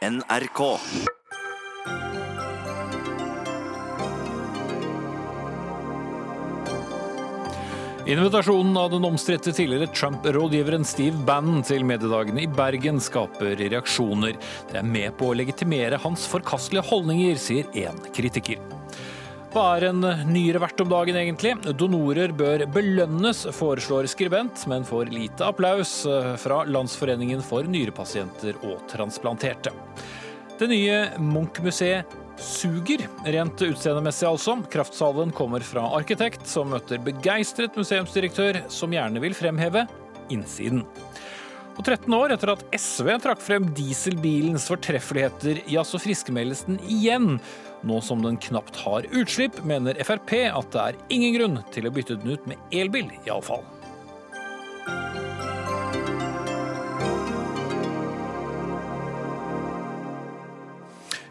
NRK. Invitasjonen av den omstridte tidligere Trump-rådgiveren Steve Bannon til mediedagene i Bergen skaper reaksjoner. Det er med på å legitimere hans forkastelige holdninger, sier én kritiker. Hva er en nyere vert om dagen, egentlig? Donorer bør belønnes, foreslår skribent, men får lite applaus fra Landsforeningen for nyrepasienter og transplanterte. Det nye Munch-museet suger, rent utseendemessig altså. Kraftsalven kommer fra arkitekt, som møter begeistret museumsdirektør, som gjerne vil fremheve innsiden. Og 13 år etter at SV trakk frem dieselbilens fortreffeligheter, ja, så friskmeldes den igjen. Nå som den knapt har utslipp, mener Frp at det er ingen grunn til å bytte den ut med elbil, iallfall.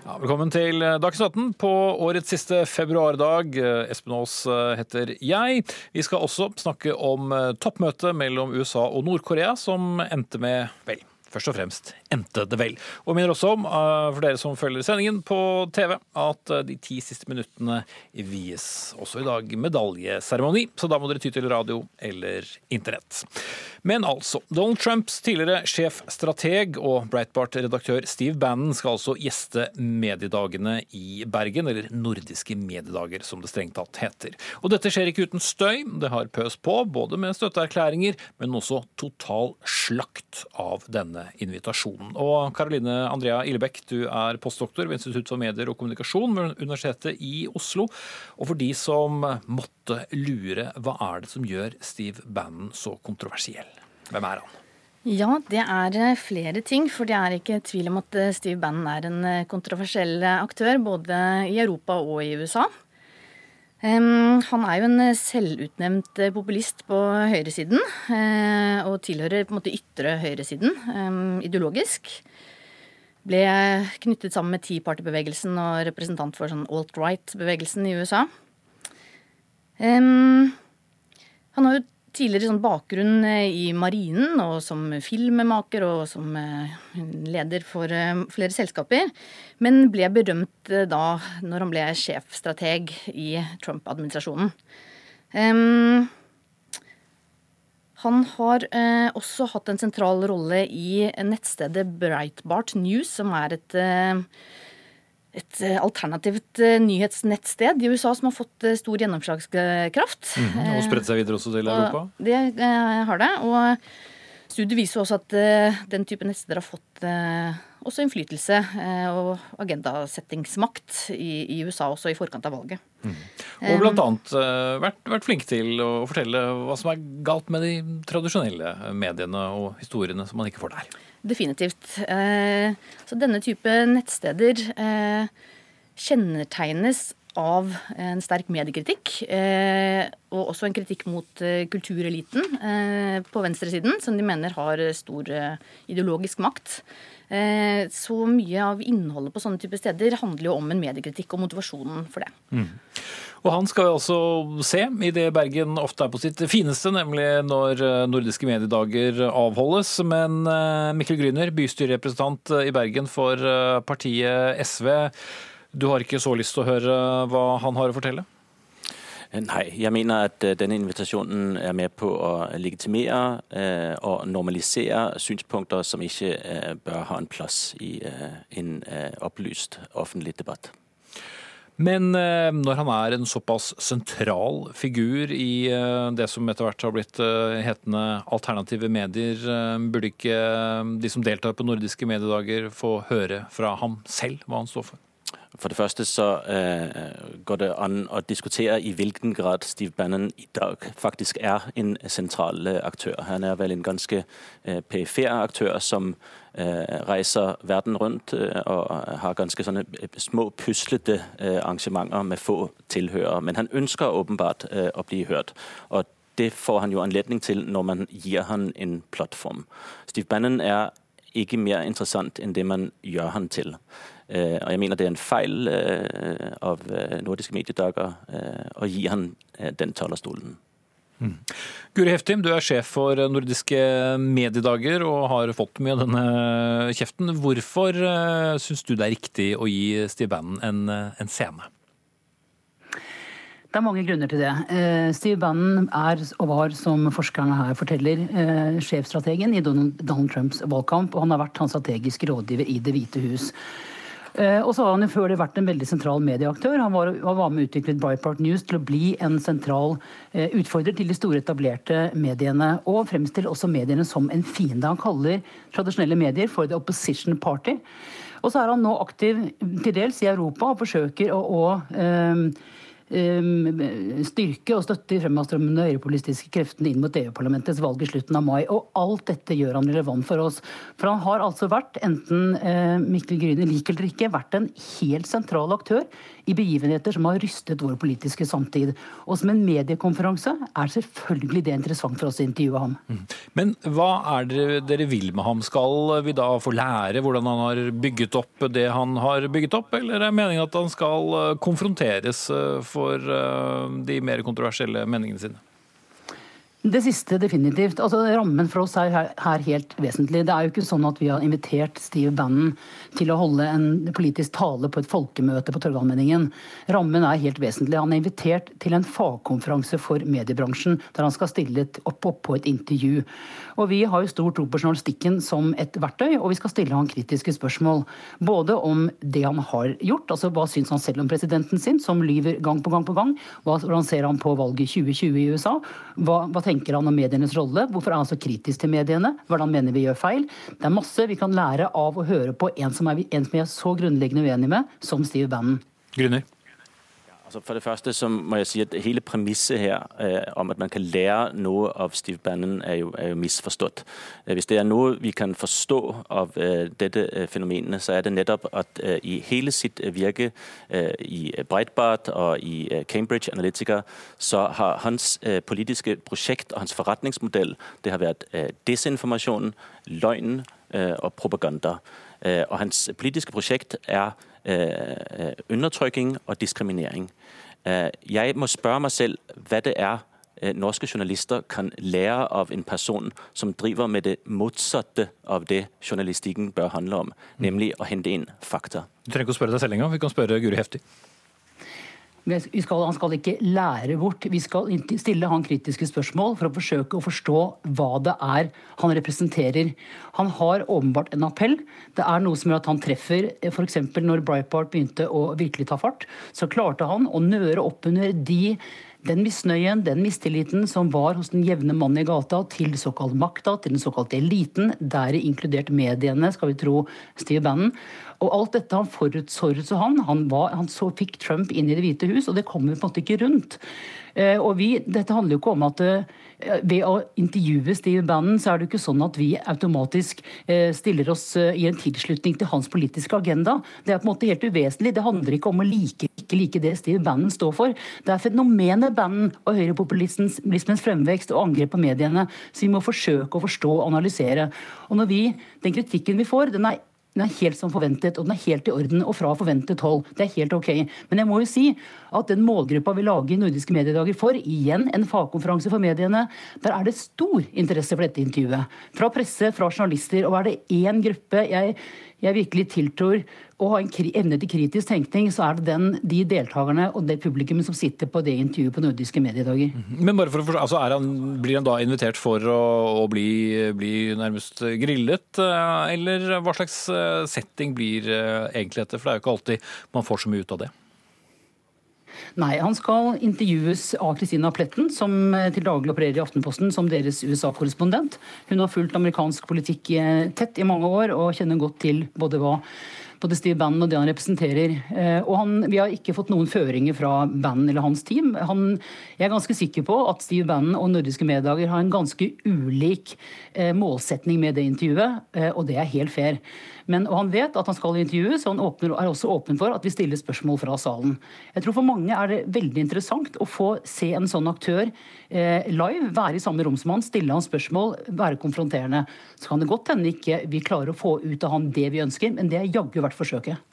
Ja, velkommen til Dagsnytt 18 på årets siste februardag. Espen Aas heter jeg. Vi skal også snakke om toppmøtet mellom USA og Nord-Korea, som endte med, vel, først og fremst endte det vel. Og minner også om, for dere som følger sendingen på TV, at de ti siste minuttene vies også i dag medaljeseremoni, så da må dere ty til radio eller internett. Men altså, Donald Trumps tidligere sjefstrateg og Breitbart-redaktør Steve Bannon skal altså gjeste mediedagene i Bergen, eller Nordiske mediedager, som det strengt tatt heter. Og dette skjer ikke uten støy. Det har pøst på, både med støtteerklæringer, men også total slakt av denne invitasjonen. Og Karoline Andrea Illebekk, du er postdoktor ved Institutt for medier og kommunikasjon ved Universitetet i Oslo. Og for de som måtte lure, hva er det som gjør Steve Bannon så kontroversiell? Hvem er han? Ja, det er flere ting. For det er ikke tvil om at Steve Bannon er en kontroversiell aktør både i Europa og i USA. Um, han er jo en selvutnevnt populist på høyresiden, uh, og tilhører på en måte ytre høyresiden um, ideologisk. Ble knyttet sammen med Tea Party-bevegelsen og representant for sånn alt-right-bevegelsen i USA. Um, han har jo tidligere sånn bakgrunn i marinen og som filmmaker og som leder for flere selskaper, men ble berømt da når han ble sjefstrateg i Trump-administrasjonen. Um, han har eh, også hatt en sentral rolle i nettstedet Breitbart News, som er et eh, et alternativt nyhetsnettsted i USA som har fått stor gjennomslagskraft. Mm, og spredt seg videre også til Europa? Det eh, har det. Og studiet viser også at eh, den type nettsteder har fått eh, også innflytelse og agendasettingsmakt i, USA, også i forkant av valget. Mm. Og annet vært, vært flink til å fortelle hva som er galt med de tradisjonelle mediene og historiene som man ikke får der. Definitivt. Så denne type nettsteder kjennetegnes av en sterk mediekritikk, og også en kritikk mot kultureliten på venstresiden, som de mener har stor ideologisk makt. Så mye av innholdet på sånne typer steder handler jo om en mediekritikk og motivasjonen for det. Mm. Og han skal vi altså se i det Bergen ofte er på sitt fineste, nemlig når nordiske mediedager avholdes. Men Mikkel Gryner, bystyrerepresentant i Bergen for partiet SV. Du har ikke så lyst til å høre hva han har å fortelle? Nei, jeg mener at denne invitasjonen er med på å legitimere og normalisere synspunkter som ikke bør ha en plass i en opplyst offentlig debatt. Men når han er en såpass sentral figur i det som etter hvert har blitt hetende alternative medier, burde ikke de som deltar på nordiske mediedager få høre fra ham selv hva han står for? For det første så uh, går det an å diskutere i hvilken grad Steve Bannon i dag faktisk er en sentral aktør. Han er vel en ganske uh, perifer aktør som uh, reiser verden rundt og har ganske sånne små puslete arrangementer med få tilhørere. Men han ønsker åpenbart å bli hørt. og det får han jo anledning til når man gir han en plattform. Steve Bannon er ikke mer interessant enn det man gjør han til. Og jeg mener det er en feil av nordiske mediedager å gi han den talerstolen. Mm. Guri Heftim, du er sjef for Nordiske mediedager og har fått mye av denne kjeften. Hvorfor syns du det er riktig å gi Steve Bannon en, en scene? Det er mange grunner til det. Eh, Steve Bannon er og var, som forskerne her forteller, eh, sjefstrategen i Donald Trumps valgkamp. Og han har vært hans strategiske rådgiver i Det hvite hus. Eh, og så har han jo før det vært en veldig sentral medieaktør. Han var, var med og utviklet Bipart News til å bli en sentral utfordrer til de store etablerte mediene. Og fremstiller også mediene som en fiende. Han kaller tradisjonelle medier for the opposition party. Og så er han nå aktiv til dels i Europa og forsøker å, å Um, styrke og støtte de fremadsstrømmende høyrepolitiske kreftene inn mot EU-parlamentets valg i slutten av mai. Og alt dette gjør han relevant for oss. For han har altså vært, enten eh, Mikkel Gryne liker eller ikke, vært en helt sentral aktør i begivenheter som har rystet vår politiske samtid. Og som en mediekonferanse er selvfølgelig det interessant for oss å intervjue ham. Mm. Men hva er det dere vil med ham? Skal vi da få lære hvordan han har bygget opp det han har bygget opp, eller er meningen at han skal eh, konfronteres for for eh, de mer kontroversielle meningene sine? Det siste definitivt. Altså, rammen for oss er her, helt vesentlig. Det er jo ikke sånn at vi har invitert Steve Bannon til å holde en politisk tale på et folkemøte på Torgallmenningen. Rammen er helt vesentlig. Han er invitert til en fagkonferanse for mediebransjen, der han skal stille opp, opp på et intervju. Og Vi har jo stor tro på journalistikken som et verktøy, og vi skal stille han kritiske spørsmål. Både om det han har gjort, altså hva syns han selv om presidenten sin, som lyver gang på gang på gang, hvordan ser han på valget i 2020 i USA, hva, hva tenker han om medienes rolle? Hvorfor er han så kritisk til mediene? Han mener vi gjør feil? Det er masse vi kan lære av å høre på en som, er, en som vi er så grunnleggende uenig med, som Steve Bannon. Grunner. Altså for det første så må jeg si at hele premisset her eh, om at man kan lære noe av Steve Bannon, er jo, er jo misforstått. Eh, hvis det er noe vi kan forstå av eh, dette eh, fenomenet, så er det nettopp at eh, i hele sitt virke eh, i Breitbart og i Cambridge Analytica, så har hans politiske prosjekt og hans forretningsmodell det har vært desinformasjon, løgn og propaganda. og hans politiske prosjekt er undertrykking og diskriminering. Eh, jeg må spørre meg selv hva det er norske journalister kan lære av en person som driver med det motsatte av det journalistikken bør handle om, nemlig å hente inn fakta. Du trenger ikke å spørre deg selv engang, vi kan spørre Guri Heftig. Skal, han skal ikke lære bort. Vi skal stille han kritiske spørsmål for å forsøke å forstå hva det er han representerer. Han har åpenbart en appell. Det er noe som gjør at han treffer. F.eks. når Breitbart begynte å virkelig ta fart, så klarte han å nøre opp under de den misnøyen, den mistilliten som var hos den jevne mann i gata til såkalt makta, til den såkalte eliten, der inkludert mediene, skal vi tro Steve Bannon. Og alt dette han forutså han. Han, var, han så, fikk Trump inn i Det hvite hus, og det kommer på en måte ikke rundt. Eh, og vi, Dette handler jo ikke om at eh, ved å intervjue Steve Bannon, så er det jo ikke sånn at vi automatisk eh, stiller oss i en tilslutning til hans politiske agenda. Det er på en måte helt uvesentlig. Det handler ikke om å like ikke like det Steve Bannon står for. Det er fenomenet Bannon og høyrepopulismens fremvekst og angrep på mediene som vi må forsøke å forstå og analysere. Og når vi, Den kritikken vi får, den er den er helt som forventet, og den er helt i orden og fra forventet hold. Det er helt ok. Men jeg må jo si at den målgruppa vi lager i Nordiske mediedager for, igjen en fagkonferanse for mediene, der er det stor interesse for dette intervjuet. Fra presse, fra journalister. Og er det én gruppe jeg, jeg virkelig tiltror å ha en evne til kritisk tenkning, så er det den, de deltakerne og det publikummet som sitter på det intervjuet på Nordiske mediedager. Mhm. Men bare for å forstå, altså han, Blir han da invitert for å, å bli, bli, nærmest grillet, eh, eller hva slags eh, setting blir eh, egentlig dette? For det er jo ikke alltid man får så mye ut av det. Nei, han skal intervjues av Christina Pletten, som til daglig opererer i Aftenposten som deres USA-korrespondent. Hun har fulgt amerikansk politikk tett i mange år og kjenner godt til både hva både Steve Bannon og det han representerer. Eh, og han, Vi har ikke fått noen føringer fra Bannon eller hans team. Han, jeg er ganske sikker på at Steve Bannon og Nordiske Meddager har en ganske ulik eh, målsetning med det intervjuet, eh, og det er helt fair. Men, og han vet at han skal intervjues, og han åpner, er også åpen for at vi stiller spørsmål fra salen. Jeg tror For mange er det veldig interessant å få se en sånn aktør eh, live, være i samme rom som han, stille han spørsmål, være konfronterende. Så kan det godt hende ikke vi klarer å få ut av han det vi ønsker, men det er jaggu verdt forsøket.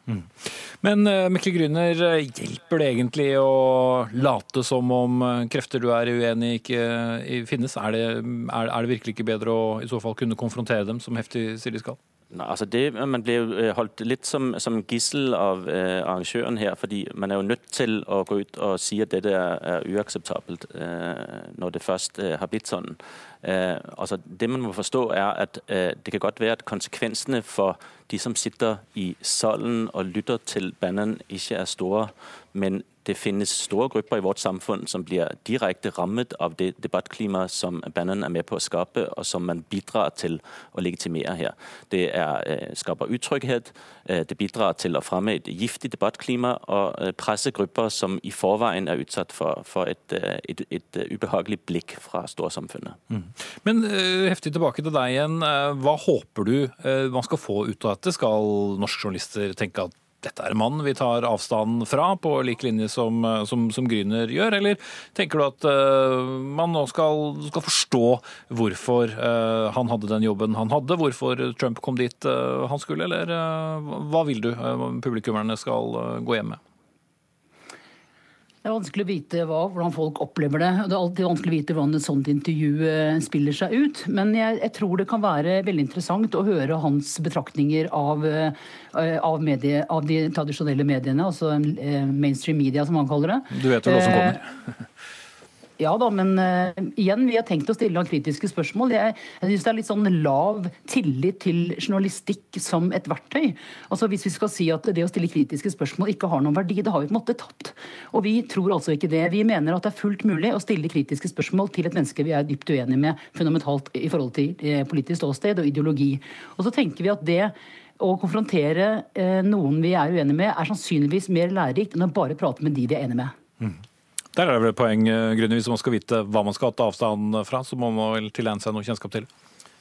Men uh, Mikkel Grüner, hjelper det egentlig å late som om krefter du er uenig i ikke finnes? Er det, er, er det virkelig ikke bedre å i så fall kunne konfrontere dem, som heftig sier de skal? Nei, altså det, Man blir jo holdt litt som, som gissel av eh, arrangøren her, fordi man er jo nødt til å gå ut og si at dette er, er uakseptabelt eh, når det først eh, har blitt sånn. Altså Det man må forstå, er at det kan godt være at konsekvensene for de som sitter i salen og lytter til Bannon, ikke er store. Men det finnes store grupper i vårt samfunn som blir direkte rammet av det debattklimaet som Bannon er med på å skape, og som man bidrar til å legitimere her. Det er, eh, skaper utrygghet, eh, det bidrar til å fremme et giftig debattklima og eh, presse grupper som i forveien er utsatt for, for et, et, et, ubehagelig blikk fra storsamfunnet. Mm. Men heftig tilbake til deg igjen. Hva håper du man skal få ut av dette? Skal norske journalister tenke at dette er en mann vi tar avstand fra, på lik linje som, som, som Gryner gjør? Eller tenker du at uh, man nå skal, skal forstå hvorfor uh, han hadde den jobben han hadde, hvorfor Trump kom dit uh, han skulle, eller hva vil du publikummerne skal gå hjem med? Det er vanskelig å vite hva, hvordan folk opplever det. Det er alltid vanskelig å vite hvordan et sånt intervju eh, spiller seg ut. Men jeg, jeg tror det kan være veldig interessant å høre hans betraktninger av, eh, av, medie, av de tradisjonelle mediene, altså eh, mainstream media, som han kaller det. Du vet vel hva som kommer? Ja da, men uh, igjen, vi har tenkt å stille noen kritiske spørsmål. Jeg, jeg synes det er litt sånn lav tillit til journalistikk som et verktøy. Altså Hvis vi skal si at det å stille kritiske spørsmål ikke har noen verdi, det har vi på en måte tapt. Og vi tror altså ikke det. Vi mener at det er fullt mulig å stille kritiske spørsmål til et menneske vi er dypt uenige med fundamentalt i forhold til eh, politisk ståsted og ideologi. Og så tenker vi at det å konfrontere eh, noen vi er uenige med, er sannsynligvis mer lærerikt enn å bare prate med de vi er enige med. Mm. Der er det vel et poeng, eh, Grunne. Hvis man skal vite hva man skal ta avstand fra, så må man vel tilegne seg noe kjennskap til?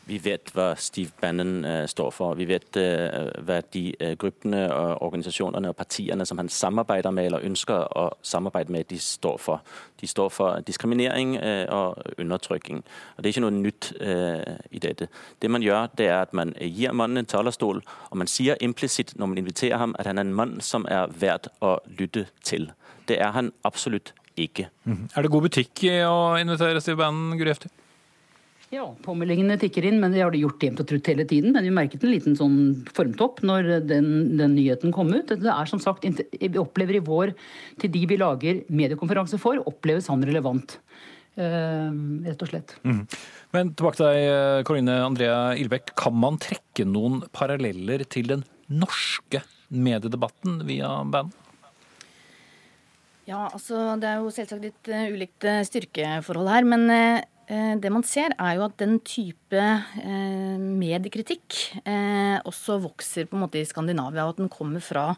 Vi vet hva Steve Bannon uh, står for. Vi vet uh, hva de gruppene, og organisasjonene og partiene som han samarbeider med eller ønsker å samarbeide med, de står for. De står for diskriminering og undertrykking. Og Det er ikke noe nytt i dette. Det man gjør, det er at man gir mannen en talerstol, og man sier implisitt når man inviterer ham, at han er en mann som er verdt å lytte til. Det er han absolutt ikke. Mm. Er det god butikk å invitere Steve Bannon, Guri Efti? Ja, påmeldingene tikker inn, men det har de gjort jevnt og trutt hele tiden. Men vi merket en liten sånn formtopp når den, den, nyheten kom ut. Det er som sagt, Vi opplever i vår, til de vi lager mediekonferanse for, oppleves han relevant. Uh, rett og slett. Mm. Men tilbake til deg, Karine Andrea Ilbekk. Kan man trekke noen paralleller til den norske mediedebatten via band? Ja, altså det er jo selvsagt litt uh, ulikt uh, styrkeforhold her. Men uh, det man ser, er jo at den type mediekritikk også vokser på en måte i Skandinavia. Og at den kommer fra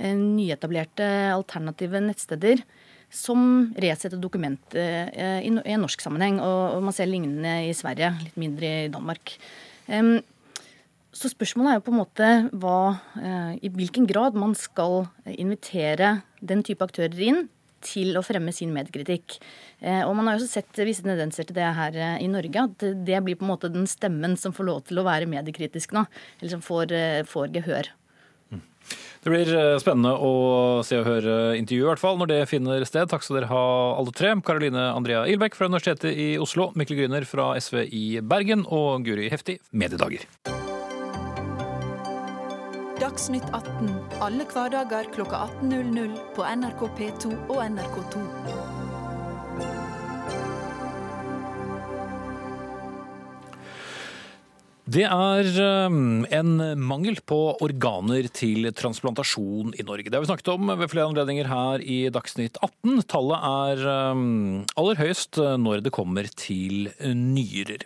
nyetablerte alternative nettsteder som resetter dokumentet i, en norsk sammenheng. Og, man ser lignende i Sverige, litt mindre i Danmark. Um, så spørsmålet er jo på en måte hva, eh, i hvilken grad man skal invitere den type aktører inn til å fremme sin medkritikk. Eh, og man har jo også sett visse tendenser til det her eh, i Norge. At det blir på en måte den stemmen som får lov til å være mediekritisk nå. Eller som får, får gehør. Mm. Det blir spennende å se og høre intervjuet, i hvert fall, når det finner sted. Takk skal dere ha, alle tre. Karoline Andrea Ilbekk fra Universitetet i Oslo, Mikkel Gryner fra SV i Bergen og Guri Hefti, Mediedager. Dagsnytt 18 alle hverdager kl 18.00 på NRK P2 og NRK2. Det er um, en mangel på organer til transplantasjon i Norge. Det har vi snakket om ved flere anledninger her i Dagsnytt 18. Tallet er um, aller høyest når det kommer til nyrer.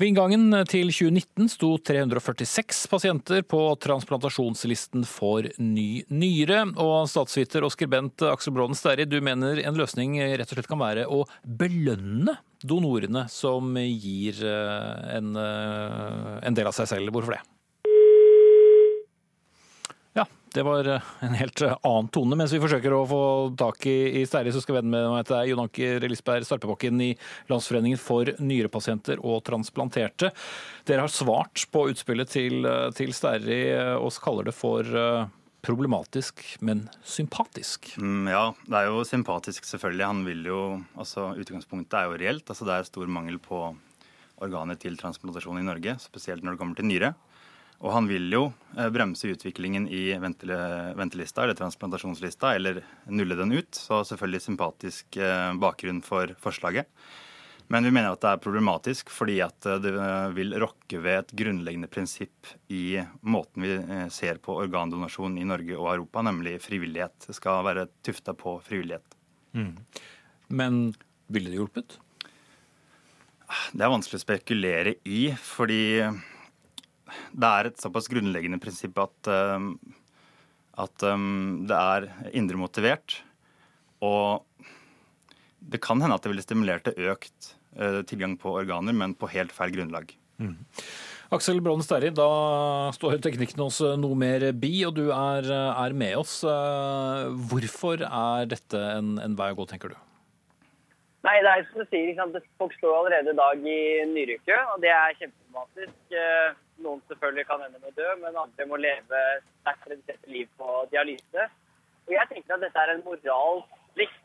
Ved inngangen til 2019 sto 346 pasienter på transplantasjonslisten for ny nyre. Og statsviter og skribent Aksel Bråden Sterri, du mener en løsning rett og slett kan være å belønne donorene som gir eh, en, eh, en del av seg selv. Hvorfor det? Det var eh, en helt eh, annen tone. Mens vi forsøker å få tak i, i Sterri, så skal vi vende med meg til deg, Jon Anker Lisberg Sarpebakken i Landsforeningen for nyrepasienter og transplanterte. Dere har svart på utspillet til, eh, til Sterri og kaller det for problematisk, men sympatisk? Mm, ja, det er jo sympatisk, selvfølgelig. Han vil jo, altså Utgangspunktet er jo reelt. altså Det er stor mangel på organer til transplantasjon i Norge, spesielt når det kommer til nyre. Og han vil jo eh, bremse utviklingen i ventelista eller transplantasjonslista, eller nulle den ut. Så selvfølgelig sympatisk eh, bakgrunn for forslaget. Men vi mener at det er problematisk fordi at eh, det vil rokke ved et grunnleggende prinsipp i måten vi ser på organdonasjon i Norge og Europa, nemlig frivillighet. Det skal være tufta på frivillighet. Mm. Men ville det hjulpet? Det er vanskelig å spekulere i, fordi det er et såpass grunnleggende prinsipp at, eh, at det er indremotivert. Og det kan hende at det ville stimulert til økt uh, tilgang på organer, men på helt feil grunnlag. Mm. Aksel Brånen Sterri, da står teknikken hos eh, noe mer bi, og du er, eh, er med oss. Hvorfor er dette en, en, vei å gå, tenker du? Nei, det er som du sier, Folk står allerede i dag i nyrykø, og det er kjempedramatisk. Noen selvfølgelig kan ende med å dø, men andre må leve sterkt reduserte liv på dialyse. Og jeg tenker at dette er en moralsk plikt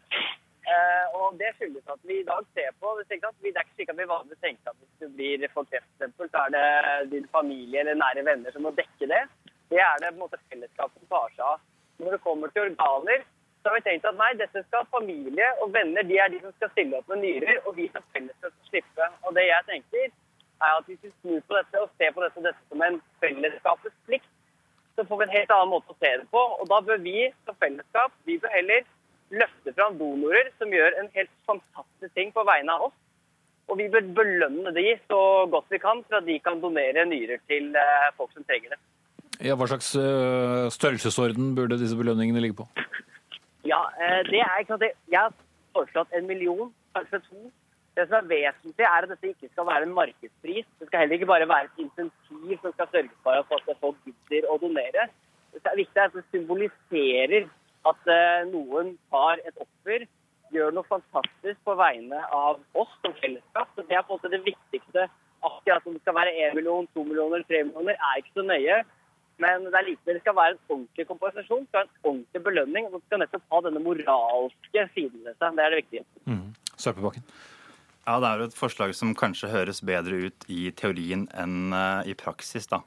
Eh, og Det skyldes at vi i dag ser på Det er ikke slik at vi vanligvis tenker at hvis du blir for kreftstempel, så er det din familie eller nære venner som må dekke det. Det er det på en måte fellesskapet som tar seg av. Når det kommer til organer, har vi tenkt at nei, dette skal familie og venner de er de som skal stille opp med nyrer, og vi som fellesskap skal slippe. Og det jeg tenker, er at hvis vi snur på dette og ser på dette, dette som en fellesskapets plikt, så får vi en helt annen måte å se det på. Og da bør vi som fellesskap vi bør heller løfte fram donorer som gjør en helt fantastisk ting på vegne av oss. Og vi bør belønne de så godt vi kan for at de kan donere nyrer til eh, folk som trenger det. Ja, hva slags uh, størrelsesorden burde disse belønningene ligge på? Ja, uh, det er ikke sant. Jeg har foreslått en million, kanskje to. Det som er vesentlig, er at dette ikke skal være en markedspris. Det skal heller ikke bare være et insentiv som skal sørge for at folk gidder å donere. Det er viktig at det symboliserer at eh, noen tar et offer, gjør noe fantastisk på vegne av oss som fellesskap. Så Det er på en måte det viktigste. Akkurat om det skal være 1 million, 2 millioner, 3 millioner, er ikke så nøye. Men det er likevel det skal være en ordentlig kompensasjon, det skal være en ordentlig belønning. Og det skal nettopp ha denne moralske siden ved seg. Det er det viktige. Mm. Sørpebakken. Ja, Det er jo et forslag som kanskje høres bedre ut i teorien enn uh, i praksis. da.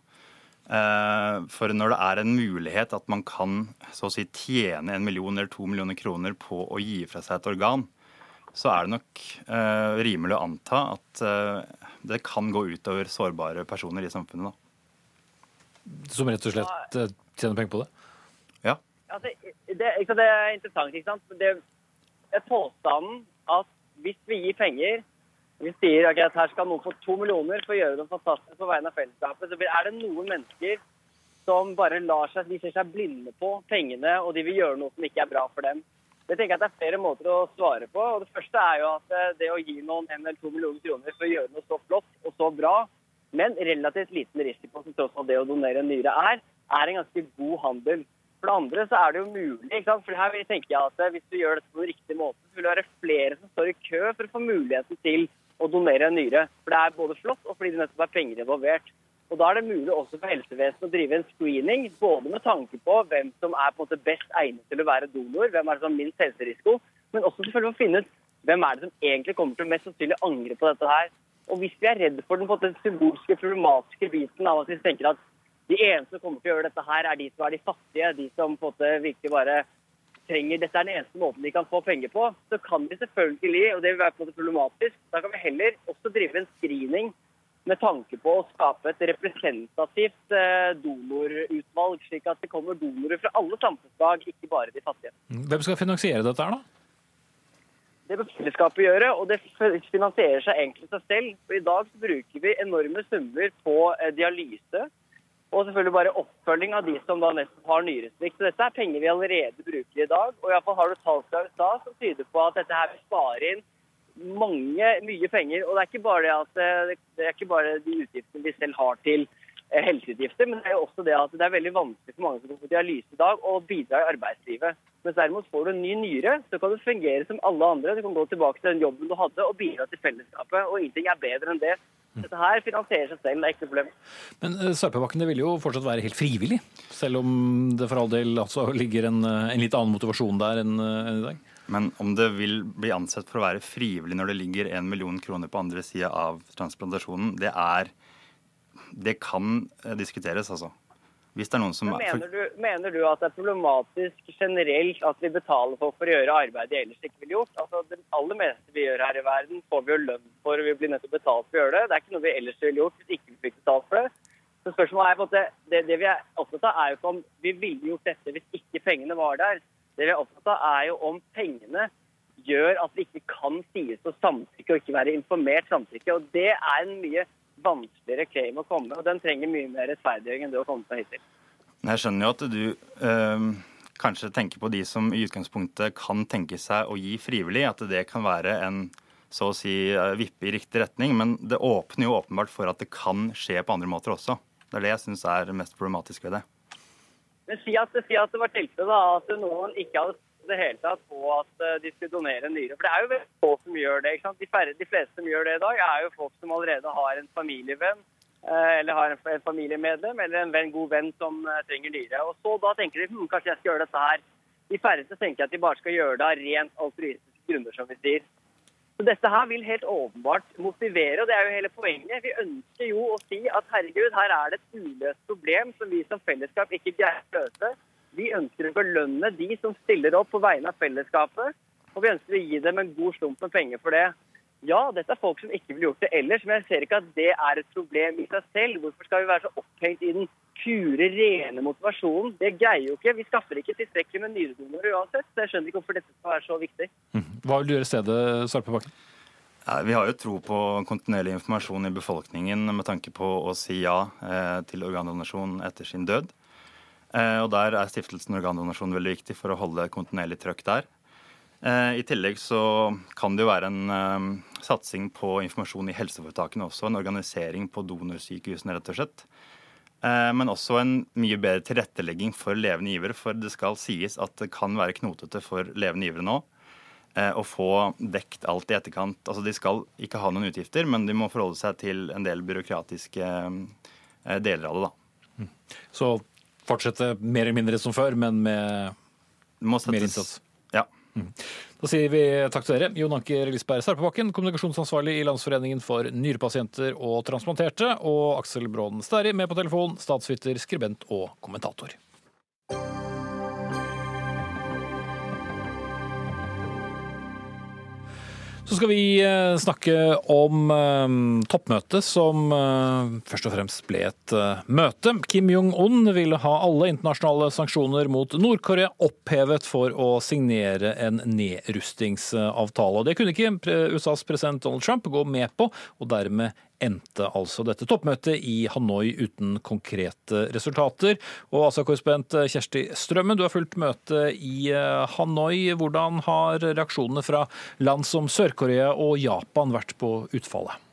Eh, for når det er en mulighet at man kan så å si tjene en million eller to millioner kroner på å gi fra seg et organ, så er det nok uh, rimelig å anta at det kan gå utover sårbare personer i samfunnet. Da. Som rett og slett tjener penger på det? Ja. Altså, det, det, det, er interessant. ikke sant? Det er påstanden at hvis vi gir penger vi sier okay, at her skal noen få to millioner for å gjøre noe fantastisk på vegne av fellesskapet, så er det noen mennesker som bare lar seg, de ser seg blinde på pengene, og de vil gjøre noe som ikke er bra for dem. Det tenker jeg at Det er flere måter å svare på. og Det første er jo at eh, det å gi noen en eller to millioner kroner for å gjøre noe så flott og så bra, men relativt liten risiko som tross alt det å donere en nyre er, er en ganske god handel. For det andre så er det jo mulig. ikke sant? For her tenker jeg at eh, Hvis du gjør dette på den riktige måten, så vil det være flere som står i kø for å få muligheten til å donere en nyre. For det er både flott og fordi det nettopp er penger involvert. Og Da er det mulig også for helsevesenet å drive en screening, både med tanke på hvem som er på en måte best egnet til å være donor, hvem er det som har minst helserisiko, men også selvfølgelig å finne ut hvem er det som egentlig kommer til å mest sannsynlig angre på dette her. Og Hvis vi er redd for den symbolske, problematiske biten av at vi tenker at de eneste som kommer til å gjøre dette her, er de som er de fattige, de som på en måte virkelig bare trenger dette er den eneste måten de kan få penger på, så kan vi selvfølgelig, og det vil være på måte problematisk, da kan vi heller også drive en screening med tanke på å skape et representativt eh, donorutvalg, slik at det kommer donorer fra alle samfunnslag, ikke bare de fattige. Hvem skal finansiere dette her, da? Det bør fellesskapet gjøre, og det finansierer seg egentlig seg selv. For I dag bruker vi enorme summer på eh, dialyse og selvfølgelig bare oppfølging av de som da nesten har nyresvikt. Så dette er penger vi allerede bruker i dag. Og iallfall har du tall fra USA som tyder på at dette her vil spare inn mange, mye penger. Og det er ikke bare det at eh, det er ikke bare de utgiftene vi selv har til helseutgifter, men det er jo også det at det er veldig vanskelig for mange som går på dialyse i dag, å bidra i arbeidslivet. Mens derimot får du en ny nyre, så kan du fungere som alle andre. Du kan gå tilbake til den jobben du hadde og bidra til fellesskapet. Og ingenting er bedre enn det. Dette her finansierer seg selv, det er ikke noe problem. Men eh, Sarpebakken det vil jo fortsatt være helt frivillig, selv om det for all del altså ligger en, eh, en litt annen motivasjon der enn eh, enn i dag? Men om det vil bli ansett for å være frivillig når det ligger en million kroner på andre sida av transplantasjonen, det er Det kan eh, diskuteres, altså. Hvis det er noen som Men mener, du, mener du at det er problematisk generelt at vi betaler folk for å gjøre arbeid de ellers ikke ville gjort? Altså, Det aller meste vi gjør her i verden, får vi jo lønn for, og vi blir nødt til å betale for å gjøre det. Det er ikke noe vi ellers ville gjort hvis ikke vi fikk betalt for det. Så spørsmålet er på måte, det, det vi er opptatt av, er jo ikke om vi ville gjort dette hvis ikke pengene var der. Det vi er opptatt av, er jo om pengene gjør at vi ikke kan sies å samtykke og ikke være informert samtykke. Og det er en mye vanskeligere claim å komme, og den trenger mye mer rettferdiggjøring enn det å komme med hittil. Jeg skjønner jo at du øh, kanskje tenker på de som i utgangspunktet kan tenke seg å gi frivillig, at det kan være en så å si eh, vippe i riktig retning. Men det åpner jo åpenbart for at det kan skje på andre måter også. Det er det jeg syns er mest problematisk ved det. Men si at, si at det var tilfellet at noen ikke hadde det hele tatt på at eh, de skulle donere en nyre. For det er jo veldig få som gjør det. ikke sant? De, færre, de fleste som gjør det i dag, er jo folk som allerede har en familievenn eh, eller har en, familiemedlem eller en venn, god venn som eh, trenger nyre. Og så da tenker de hm, kanskje jeg skal gjøre dette her. De færreste tenker at de bare skal gjøre det av rent altruistiske grunner, som vi sier. Så Dette her vil helt åpenbart motivere, og det er jo hele poenget. Vi ønsker jo å si at herregud, her er det et uløst problem som vi som fellesskap ikke greier å løse. Vi ønsker å belønne de som stiller opp på vegne av fellesskapet, og vi ønsker å gi dem en god slump med penger for det. Ja, dette er folk som ikke ville gjort det ellers, men jeg ser ikke at det er et problem i seg selv. Hvorfor skal vi være så opphengt i den pure, rene motivasjonen? Det greier jo ikke. Vi skaffer ikke tilstrekkelig med nyredonorer uansett, så jeg skjønner ikke hvorfor dette skal være så viktig. Hva vil du gjøre i stedet, Sarpebakken? Vi har jo tro på kontinuerlig informasjon i befolkningen med tanke på å si ja eh, til organdonasjon etter sin død. Eh, og Der er Stiftelsen Organdonasjon veldig viktig for å holde kontinuerlig trøkk der. Eh, I tillegg så kan det jo være en eh, satsing på informasjon i helseforetakene også. En organisering på donorsykehusene, rett og slett. Men også en mye bedre tilrettelegging for levende givere. For det skal sies at det kan være knotete for levende givere nå å få dekt alt i etterkant. Altså De skal ikke ha noen utgifter, men de må forholde seg til en del byråkratiske deler av det. da. Så fortsette mer eller mindre som før, men med mer innsats. Ja. Da sier vi takk til dere. Jon Anker Lisberg Sarpebakken, kommunikasjonsansvarlig i Landsforeningen for nyrepasienter og transplanterte, og Aksel Bråden Sterri med på telefon, statsviter, skribent og kommentator. Så skal vi eh, snakke om eh, toppmøtet som eh, først og fremst ble et møte. Kim Jong-un ville ha alle internasjonale sanksjoner mot Nord-Korea opphevet for å signere en nedrustingsavtale. Og Det kunne ikke USAs president Donald Trump gå med på, og dermed endte altså dette toppmøtet i Hanoi uten konkrete resultater. Og Asa-korrespondent Kjersti Strømmen, du har fulgt møtet i eh, Hanoi. Hvordan har reaksjonene fra land som Sør-Korea og Japan vært på utfallet?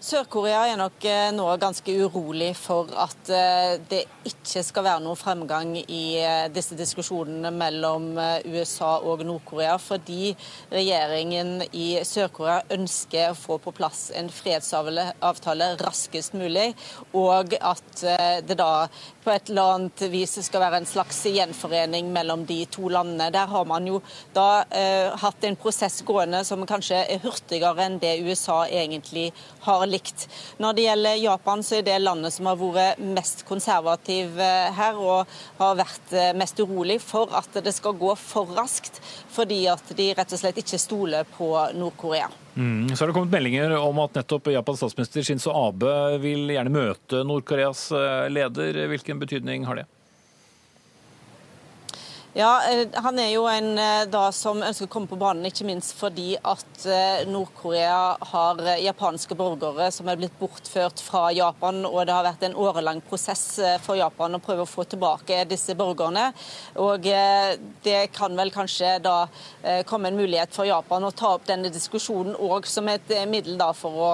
Sør-Korea er nok eh, nå ganske urolig for at eh, det ikke skal være noen fremgang i eh, disse diskusjonene mellom USA og Nord-Korea, fordi regjeringen i Sør-Korea ønsker å få på plass en fredsavtale raskest mulig, og at det da på et eller annet vis skal være en slags gjenforening mellom de to landene. Der har man jo da eh, hatt en prosess gående som kanskje er hurtigere enn det USA egentlig har likt. Når det gjelder Japan, så er det landet som har vært mest konservativ eh, her, og har vært eh, mest urolig for at det skal gå for raskt, fordi at de rett og slett ikke stoler på Nord-Korea. Mm. Så har det kommet meldinger om at nettopp Japans statsminister Shinzo Abe vil gjerne møte Nord-Koreas eh, leder. Hvilken betydning har det? Ja, eh, Han er jo en eh, da som ønsker å komme på banen, ikke minst fordi at eh, Nord-Korea har japanske borgere som er blitt bortført fra Japan, og det har vært en årelang prosess for Japan å prøve å få tilbake disse borgerne. Og Det kan vel kanskje da komme en mulighet for Japan å ta opp denne diskusjonen òg som et middel da for å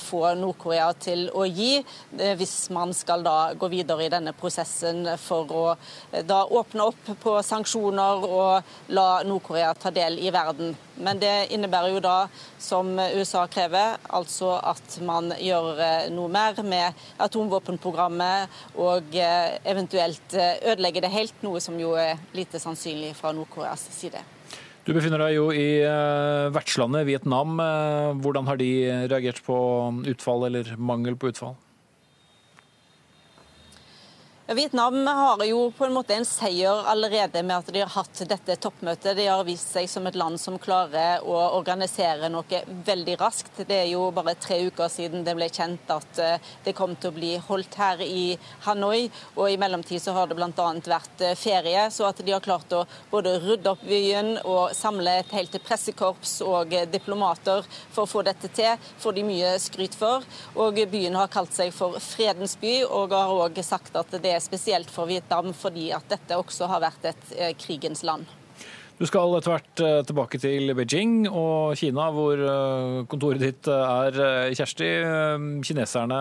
få Nord-Korea til å gi, hvis man skal da gå videre i denne prosessen for å da åpne opp på sanksjoner og la Nord-Korea ta del i verden. Men det innebærer jo da, som USA krever, altså at man gjør eh, noe mer med atomvåpenprogrammet og eh, eventuelt ødelegge det helt, noe som jo er lite sannsynlig fra Nord-Koreas side. Du befinner deg jo i vertslandet Vietnam. Hvordan har de reagert på utfall eller mangel på utfall? Vietnam har jo på en måte en seier allerede med at de har hatt dette toppmøtet. De har vist seg som et land som klarer å organisere noe veldig raskt. Det er jo bare tre uker siden det ble kjent at eh, det kom til å bli holdt her i Hanoi. Og i mellomtid så har det bl.a. vært eh, ferie, så at de har klart å både rydde opp byen og samle et helt pressekorps og diplomater for å få dette til, får de mye skryt for. Og byen har kalt seg for fredens by, og har òg sagt at det er spesielt for Vietnam fordi at dette også har vært et eh, krigens land. Du skal etter hvert eh, tilbake til Beijing og Kina, hvor eh, kontoret ditt er. Kjersti, kineserne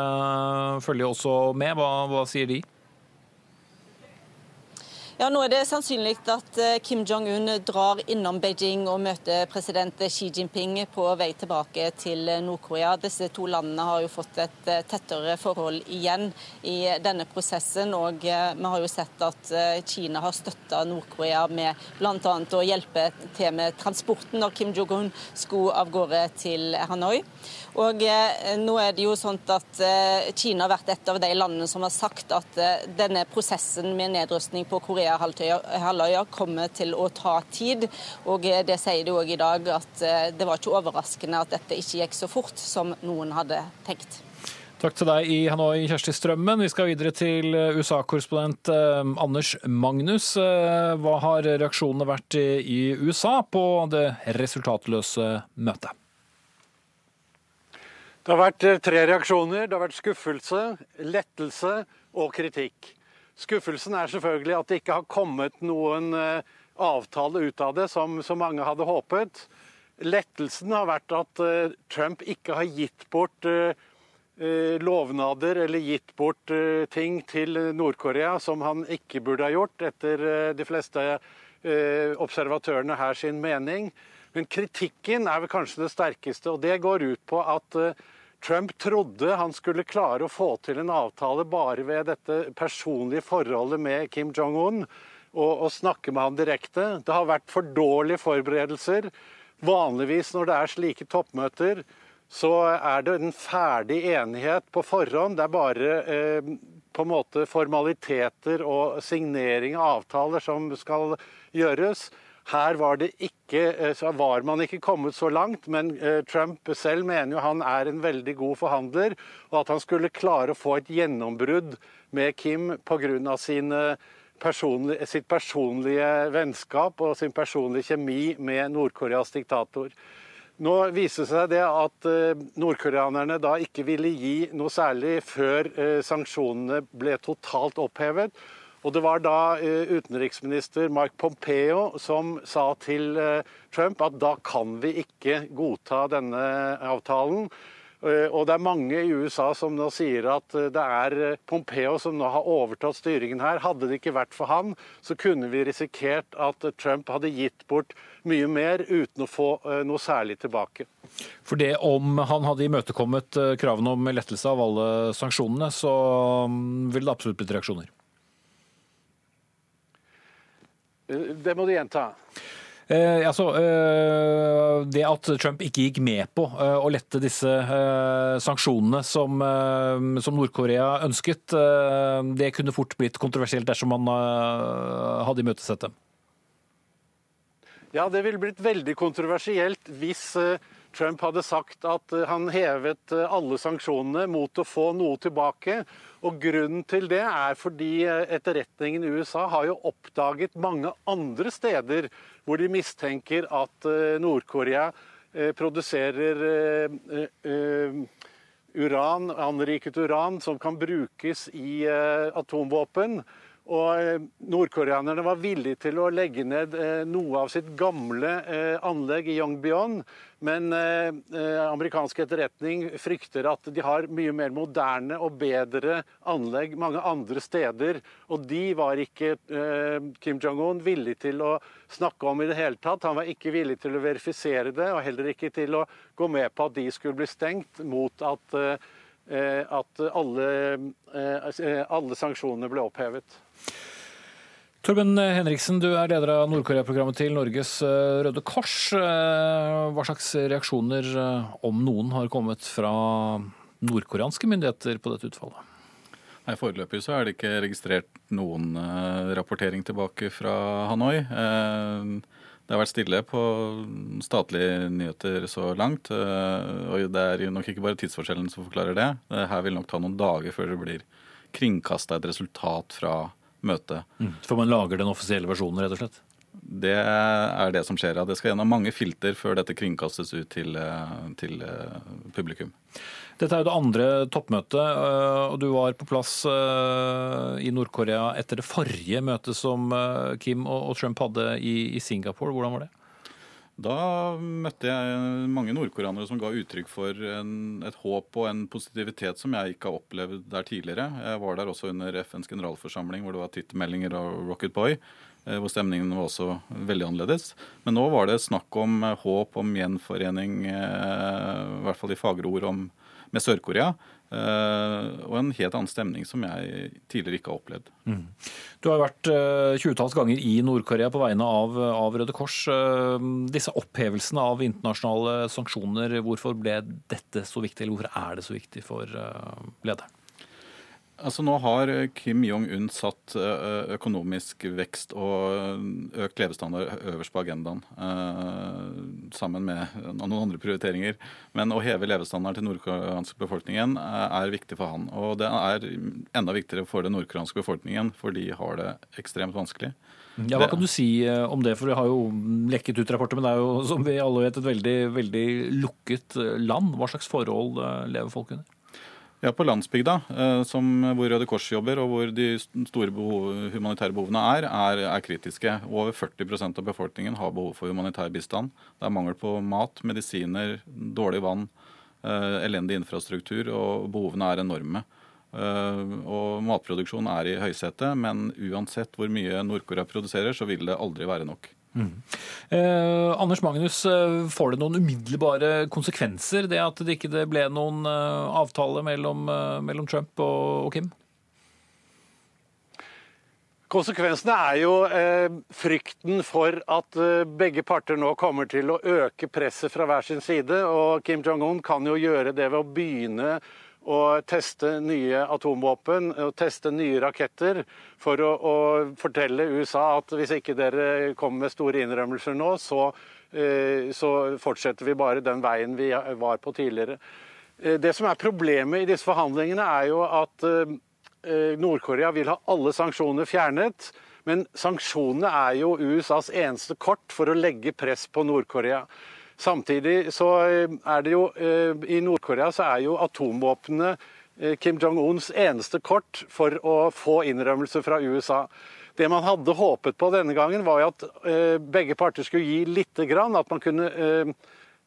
følger også med. Hva, hva sier de? Ja, Nå er det sannsynlig at eh, Kim Jong-un drar innom Beijing og møter president Xi Jinping på vei tilbake til Nord-Korea. Disse to landene har jo fått et eh, tettere forhold igjen i denne prosessen. og eh, Vi har jo sett at Kina har støtta Nord-Korea med bl.a. å hjelpe til med transporten når Kim Jong-un skulle av gårde til Hanoi. Og nå er det jo sånn at Kina har vært et av de landene som har sagt at denne prosessen med nedrustning på Korea Korea-halvøya kommer til å ta tid. Og det sier de òg i dag, at eh, det var ikke overraskende at dette ikke gikk så fort som noen hadde tenkt. Takk til deg i Hanoi, Kjersti Strømmen. Vi skal videre til eh, USA-korrespondent eh, Anders Magnus. Hva har reaksjonene vært i USA på det resultatløse møtet? Det har vært tre reaksjoner. Det har vært skuffelse, lettelse og kritikk. Skuffelsen er selvfølgelig at det ikke har kommet noen eh, avtale ut av det, som så mange hadde håpet. Lettelsen har vært at eh, Trump ikke har gitt bort eh, lovnader eller gitt bort ting til Nord-Korea som han ikke burde ha gjort, etter de fleste observatørene her sin mening. Men kritikken er vel kanskje det sterkeste, og det går ut på at Trump trodde han skulle klare å få til en avtale bare ved dette personlige forholdet med Kim Jong-un og, og, snakke med han direkte. Det har vært for dårlige forberedelser. Vanligvis når det er slike toppmøter, så er det en ferdig enighet på forhånd. Det er bare eh, på en måte formaliteter og signering av avtaler som skal gjøres. Her var, ikke, eh, var, man ikke kommet så langt, men eh, Trump selv mener jo han er en veldig god forhandler, og at han skulle klare å få et gjennombrudd med Kim pga. Personlig, sitt personlige vennskap og sin personlige kjemi med Nord-Koreas diktator. Nå viser det seg det at eh, nordkoreanerne da ikke ville gi noe særlig før sanksjonene ble totalt opphevet. Og det var da eh, utenriksminister Mike Pompeo som sa til eh, Trump at da kan vi ikke godta denne avtalen. Eh, og det er mange i USA som nå sier at det er Pompeo som nå har overtatt styringen her. Hadde det ikke vært for han, så kunne vi risikert at Trump hadde gitt bort mye mer uten å få noe særlig tilbake. For det om han hadde imøtekommet kravene om lettelse av alle sanksjonene, så mm, ville det absolutt blitt reaksjoner? Det må du gjenta. Eh, altså, eh, det at Trump ikke gikk med på eh, å lette disse eh, sanksjonene som, eh, som Nord-Korea ønsket, eh, det kunne fort blitt kontroversielt dersom man hadde imøtesett dem? Ja, det ville blitt veldig kontroversielt hvis Trump hadde sagt at han hevet alle sanksjonene mot å få noe tilbake. Og Grunnen til det er fordi eh, etterretningen i USA har jo oppdaget mange andre steder hvor de mistenker at eh, Nord-Korea eh, produserer uran, anriket uran som kan brukes i atomvåpen. Og eh, Nordkoreanerne var villige til å legge ned eh, noe av sitt gamle eh, anlegg i Yongbyon, men amerikansk etterretning frykter at de har mye mer moderne og bedre anlegg mange andre steder. Og de var ikke Kim Jong-un villig til å snakke om i det hele tatt. Han var ikke villig til å verifisere det, og heller ikke til å gå med på at de skulle bli stengt mot at at alle, alle sanksjonene ble opphevet. Torben Henriksen, du er leder av Nord-Korea-programmet til Norges eh, Røde Kors. Eh, hva slags reaksjoner, eh, om noen, har kommet fra nordkoreanske myndigheter på dette utfallet? Nei, Foreløpig så er det ikke registrert noen rapportering tilbake fra Hanoi. Det har vært stille på statlige nyheter så langt. Og det er nok ikke bare tidsforskjellen som forklarer det. Her vil nok ta noen dager før det blir kringkasta et resultat fra møtet. Mm. For man lager den offisielle versjonen, rett og slett? Det er det som skjer. Det skal gjennom mange filter før dette kringkastes ut til, eh, til eh, publikum. Dette er jo det andre toppmøtet, eh, og du var på plass i Nord-Korea etter det forrige møtet som Kim og Trump hadde i Singapore. Hvordan var det? Da møtte jeg mange nordkoreanere som ga uttrykk for en, et håp og en positivitet som jeg ikke har opplevd der tidligere. Jeg var der også under FNs generalforsamling hvor det var tittelmeldinger av Rocket Boy. Eh, hvor stemningen var også veldig annerledes. Men nå var det snakk om eh, håp om gjenforening, eh, i hvert fall i fagre ord, om, med Sør-Korea. Uh, og en helt annen stemning som jeg tidligere ikke har opplevd. Mm. Du har vært uh, tjuetalls ganger i Nord-Korea på vegne av, av Røde Kors. Uh, disse opphevelsene av internasjonale sanksjoner, hvorfor ble dette så viktig, eller hvorfor er det så viktig for lederen? Altså Nå har Kim Jong-un satt eh, økonomisk vekst og økt levestandard øverst på agendaen. Eh, sammen med noen andre prioriteringer. Men å heve levestandarden til nordkoreanske befolkningen eh, er viktig for han. Og det er enda viktigere for den nordkoreanske befolkningen, for de har det ekstremt vanskelig. Ja, Hva kan du si om det? For det har jo lekket ut rapporter, men det er jo som vi alle vet et veldig, veldig lukket land. Hva slags forhold lever folk under? Ja, På landsbygda, eh, hvor Røde Kors jobber, og hvor de store behov, humanitære behovene er, er, er kritiske. Over 40% av befolkningen har behov for humanitær bistand. Det er mangel på mat, medisiner, dårlig vann, eh, elendig infrastruktur, og behovene er enorme. Eh, og matproduksjon er i høysetet, men uansett hvor mye Nord-Korea produserer, så vil det aldri være nok. Mm. Eh, Anders Magnus, eh, får det noen umiddelbare konsekvenser, det at det ikke ble noen eh, avtale mellom, eh, mellom Trump og, og, Kim? Konsekvensene er jo eh, frykten for at eh, begge parter nå kommer til å øke presset fra hver sin side. Og Kim Jong-un kan jo gjøre det ved å begynne å teste nye atomvåpen og teste nye raketter for å, å, fortelle USA at hvis ikke dere kommer med store innrømmelser nå, så, eh, så, fortsetter vi bare den veien vi var på tidligere. Eh, det som er problemet i disse forhandlingene, er jo at eh, Nord-Korea vil ha alle sanksjoner fjernet. Men sanksjonene er jo USAs eneste kort for å legge press på Nord-Korea. Samtidig så eh, er det jo eh, I Nord-Korea så er jo atomvåpnene eh, Kim Jong-uns eneste kort for å få innrømmelse fra USA. Det man hadde håpet på denne gangen, var at begge parter skulle gi lite grann. At man kunne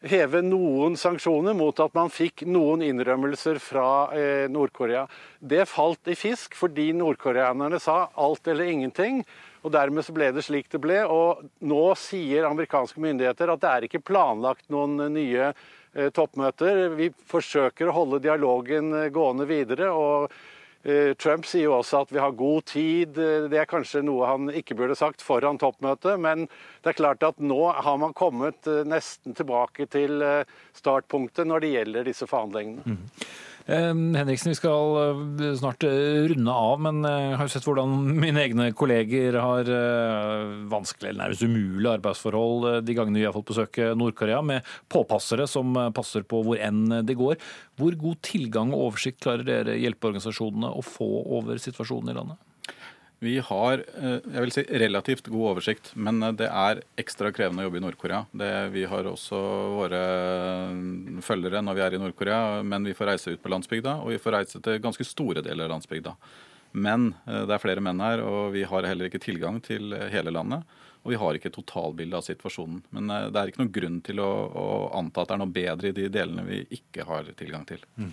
heve noen sanksjoner mot at man fikk noen innrømmelser fra Nord-Korea. Det falt i fisk fordi nordkoreanerne sa alt eller ingenting. Og Dermed så ble det slik det ble. og Nå sier amerikanske myndigheter at det er ikke planlagt noen nye eh, toppmøter. Vi forsøker å holde dialogen eh, gående videre. og eh, Trump sier jo også at vi har god tid. Det er kanskje noe han ikke burde sagt foran toppmøtet, men det er klart at nå har man kommet nesten tilbake til startpunktet når det gjelder disse forhandlingene. Mm. Henriksen, vi skal eh, snart eh, runde av, men eh, jeg har jo sett hvordan mine egne kolleger har vanskelig eller nærmest umulig arbeidsforhold de gangene vi har fått besøke Nord-Korea, med påpassere som passer på hvor enn det går. Hvor god tilgang og oversikt klarer dere hjelpeorganisasjonene å få over situasjonen i landet? Vi har eh, jeg vil si, relativt god oversikt, men eh, det er ekstra krevende å jobbe i Nord-Korea. Vi har også våre eh, følgere når vi er i Nord-Korea, men vi får reise ut på landsbygda, og vi får reise til ganske store deler av landsbygda. Men det er flere menn her, og vi har heller ikke tilgang til hele landet. Og vi har ikke totalbildet av situasjonen. Men det er ikke noen grunn til å, å, anta at det er noe bedre i de delene vi ikke har tilgang til. Mm.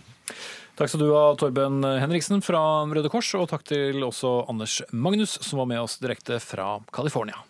Takk skal du ha, Torben Henriksen fra Røde Kors, og takk til også Anders Magnus, som var med oss direkte fra California.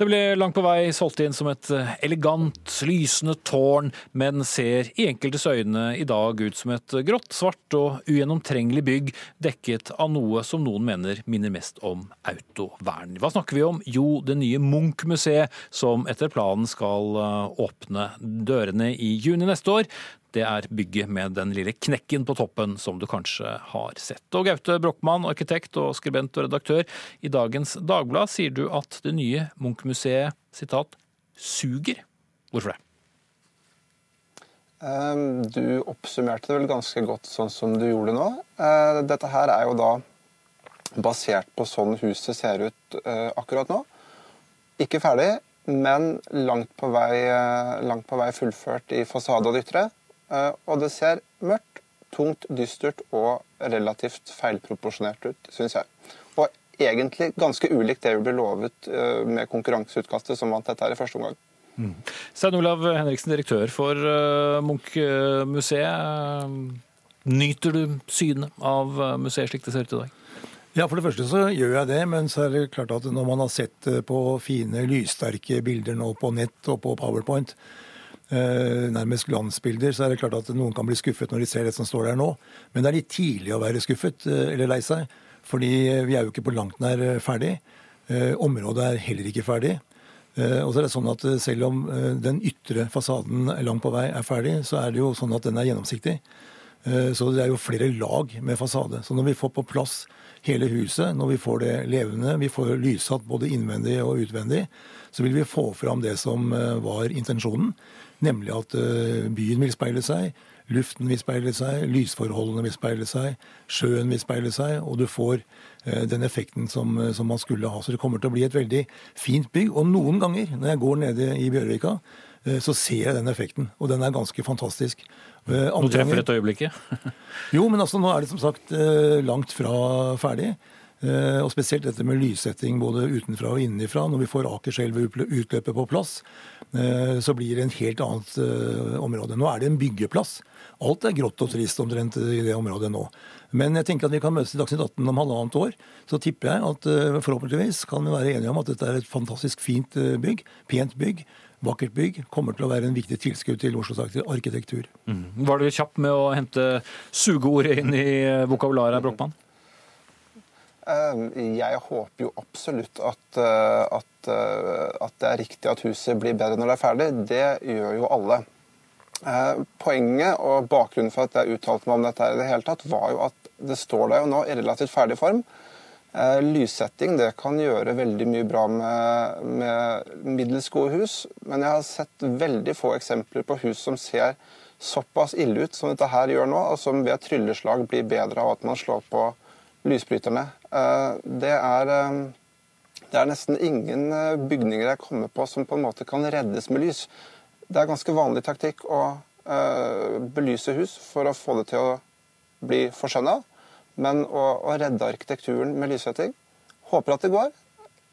Det ble langt på vei solgt inn som et eh, elegant, lysende tårn, men ser i enkeltes øyne i dag ut som et grått, svart og ugjennomtrengelig bygg dekket av noe som noen mener minner mest om autovern. Hva snakker vi om? Jo, det nye Munch-museet, som etter planen skal eh, åpne dørene i juni neste år. Det er bygget med den lille knekken på toppen som du kanskje har sett. Og Gaute Brochmann, arkitekt og skribent og redaktør, i dagens Dagblad sier du at det nye Munch-museet sitat, suger. Hvorfor det? Ehm, du oppsummerte det vel ganske godt sånn som du gjorde nå. Eh, dette her er jo da basert på sånn huset ser ut eh, akkurat nå. Ikke ferdig, men langt på vei, eh, langt på vei fullført i fasade og ytre. Eh, og det ser mørkt, tungt, dystert og relativt feilproporsjonert ut, syns jeg. Og egentlig ganske ulikt det vi ble lovet eh, med konkurranseutkastet som vant dette her i første omgang. Mm. Stein Olav Henriksen, direktør for eh, Munch-museet. Nyter du synet av museet slik det ser ut i dag? Ja, For det første så gjør jeg det, men så er det klart at når man har sett på fine, lyssterke bilder nå på nett og på Powerpoint, nærmest glansbilder, så er det klart at noen kan bli skuffet når de ser det som står der nå. Men det er litt tidlig å være skuffet eh, eller lei seg, fordi vi er jo ikke på langt nær eh, ferdig. Området er heller ikke ferdig. Og så er det sånn at Selv om den ytre fasaden langt på vei er ferdig, så er det jo sånn at den er gjennomsiktig. Så det er jo flere lag med fasade. Så når vi får på plass hele huset, når vi får det levende, vi får lyssatt både innvendig og utvendig, så vil vi få fram det som var intensjonen. Nemlig at eh, byen vil speile seg, luften vil speile seg, lysforholdene vil speile seg, sjøen vil speile seg, og du får eh, den effekten som, eh, som, man skulle ha. Så det kommer til å bli et veldig fint bygg. Og noen ganger når jeg går nede i Bjørvika, så ser jeg den effekten. Og den er ganske fantastisk. Andre nå treffer et øyeblikket? jo, men altså nå er det som sagt langt fra ferdig. Eh, og spesielt dette med lyssetting både utenfra og innenfra. Når vi får Akerselva utløpet på plass, eh, så blir det en helt annet eh, område. Nå er det en byggeplass. Alt er grått og trist omtrent i det området nå. Men jeg tenker at vi kan møtes i Dagsnytt 18 om halvannet år. Så tipper jeg at forhåpentligvis kan vi være enige om at dette er et fantastisk fint bygg. Pent bygg vakkert bygg kommer til å være en viktig tilskudd til Oslos arkitektur. Mm. Var du kjapp med å hente sugeordet inn i vokabularet, Brochmann? Eh, jeg håper jo absolutt at, eh, at, eh, at, det er riktig at huset blir bedre når det er ferdig. Det gjør jo alle. Poenget og bakgrunnen for at jeg uttalte meg om dette i det hele tatt, var jo at det står der jo nå i relativt ferdig form. Lyssetting det kan gjøre veldig mye bra med, med middels gode hus, men jeg har sett veldig få eksempler på hus som ser såpass ille ut som dette her gjør nå, og som ved trylleslag blir bedre av at man slår på lysbryterne. Eh, det er, eh, det er nesten ingen eh, bygninger jeg kommer på som på en måte kan reddes med lys. Det er ganske vanlig taktikk å belyse hus for å få det til å bli forskjønna, men å, å redde arkitekturen med lyssetting Håper at det går.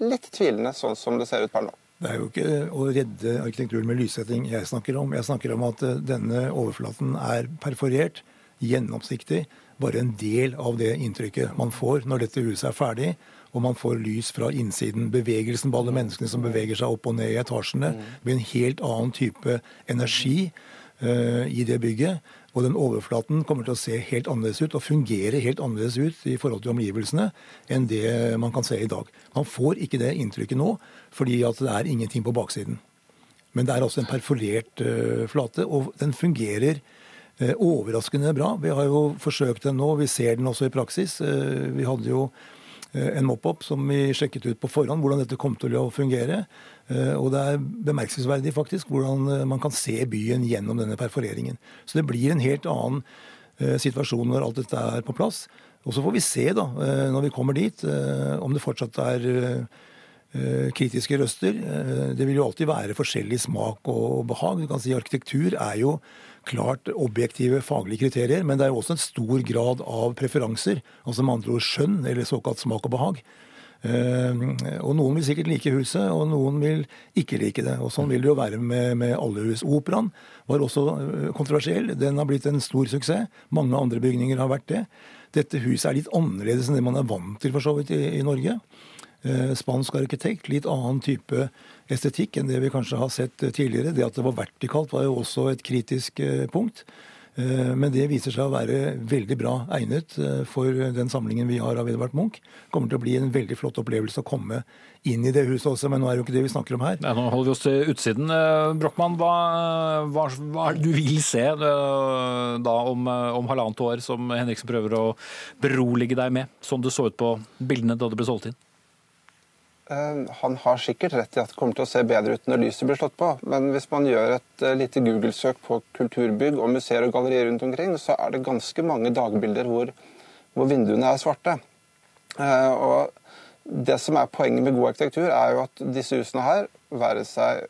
Litt tvilende sånn som det ser ut per nå. Det er jo ikke å redde arkitekturen med lyssetting jeg snakker om. Jeg snakker om at denne overflaten er perforert, gjennomsiktig, bare en del av det inntrykket man får når dette huset er ferdig, og man får lys fra innsiden. Bevegelsen på alle menneskene som beveger seg opp og ned i etasjene. Det blir en helt annen type energi uh, i det bygget. Og den overflaten kommer til å se helt annerledes ut og fungere helt annerledes ut i forhold til omgivelsene enn det man kan se i dag. Man får ikke det inntrykket nå fordi at det er ingenting på baksiden. Men det er også en perforert uh, flate, og den fungerer overraskende bra. Vi har jo forsøkt den nå, vi ser den også i praksis. Eh, vi hadde jo eh, en mop-up som vi sjekket ut på forhånd, hvordan dette kom til å fungere. Og det er bemerkelsesverdig faktisk hvordan man kan se byen gjennom denne perforeringen. Så det blir en helt annen situasjon når alt dette er på plass. Og så får vi se, da, når vi kommer dit, om det fortsatt er eh, kritiske røster. Eh, det vil jo alltid være forskjellig smak og behag. Du kan si Arkitektur er jo klart objektive faglige kriterier, men det er jo også en stor grad av preferanser. Altså med andre ord skjønn, eller såkalt smak og behag. Og noen vil sikkert like huset, og noen vil ikke like det. Og Sånn vil det jo være med, med alle hus. Operaen var også kontroversiell. Den har blitt en stor suksess. Mange andre bygninger har vært det. Dette huset er litt annerledes enn det man er vant til for så vidt i, i Norge. Eh, spansk arkitekt, litt annen type estetikk enn det vi kanskje har sett tidligere. Det at det var vertikalt var jo også et kritisk eh, punkt. Eh, men det viser seg å være veldig bra egnet eh, for den samlingen vi har av Edvard Munch. Kommer til å bli en veldig flott opplevelse å komme inn i det huset også, men nå er det jo ikke det vi snakker om her. Nei, nå holder vi oss til utsiden. Eh, Brochmann, hva, hva, hva er det du vil se da om, om halvannet år, som Henriksen prøver å berolige deg med, som det så ut på bildene da det ble solgt inn? Eh, han har sikkert rett i at det kommer til å se bedre ut når lyset blir slått på, men hvis man gjør et eh, lite Google-søk på kulturbygg og museer og gallerier rundt omkring, så er det ganske mange dagbilder hvor, hvor vinduene er svarte. Eh, og det som er Poenget med god arkitektur er jo at disse husene her, være seg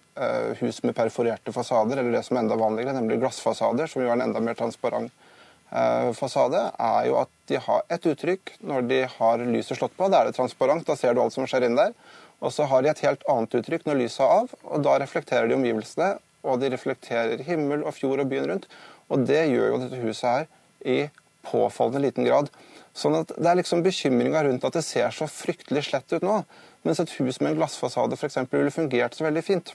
hus med perforerte fasader eller det som er enda vanligere, nemlig glassfasader, som jo er en enda mer transparent fasade, er jo at de har ett uttrykk når de har lyset slått på. Da er det transparent, da ser du alt som skjer inn der. Og så har de et helt annet uttrykk når lyset er av, og da reflekterer de omgivelsene. Og de reflekterer himmel og fjord og byen rundt. Og det gjør jo dette huset her i påfallende liten grad. Sånn at Det er liksom bekymringa rundt at det ser så fryktelig slett ut nå. Mens et hus med en glassfasade f.eks. ville fungert så veldig fint.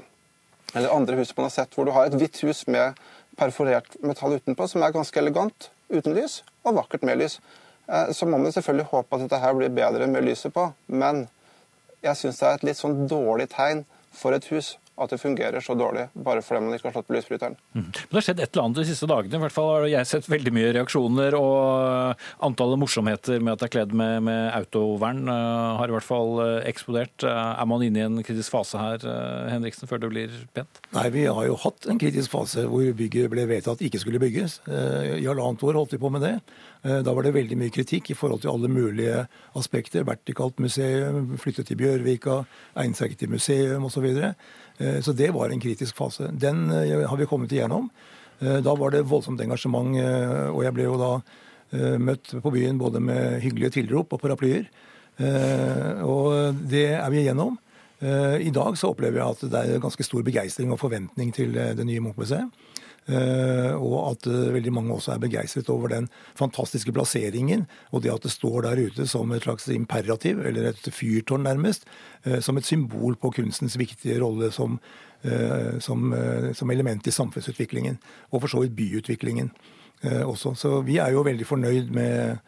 Eller andre hus man har sett hvor du har et hvitt hus med perforert metall utenpå, som er ganske elegant uten lys, og vakkert med lys. Eh, så må man selvfølgelig håpe at dette her blir bedre med lyset på, men jeg syns det er et litt sånn dårlig tegn for et hus at det fungerer så dårlig bare fordi man ikke har slått på lysbryteren. Mm. Men Det har skjedd et eller annet de siste dagene. I hvert fall har jeg sett veldig mye reaksjoner. Og antallet morsomheter med at det er kledd med, med autovern uh, har i hvert fall uh, eksplodert. Uh, er man inne i en kritisk fase her, Henriksen, før det blir pent? Nei, vi har jo hatt en kritisk fase hvor bygget ble vedtatt ikke skulle bygges. I halvannet år holdt vi på med det. Da var det veldig mye kritikk i forhold til alle mulige aspekter. Vertikalt museum, flyttet til Bjørvika, egnet seg ikke til museum osv. Eh, så det var en kritisk fase. Den eh, har vi kommet igjennom. Eh, da var det voldsomt engasjement, og jeg ble jo da møtt på byen både med hyggelige tilrop og paraplyer. Og det er vi igjennom. I dag så opplever jeg at det er ganske stor begeistring og forventning til det nye Munch-museet. Eh, og at eh, veldig mange også er begeistret over den fantastiske plasseringen. Og det at det står der ute som et slags imperativ, eller et fyrtårn nærmest. Eh, som et symbol på kunstens viktige rolle som, som, som element i samfunnsutviklingen. Og for så vidt byutviklingen også. Så vi er jo veldig fornøyd med,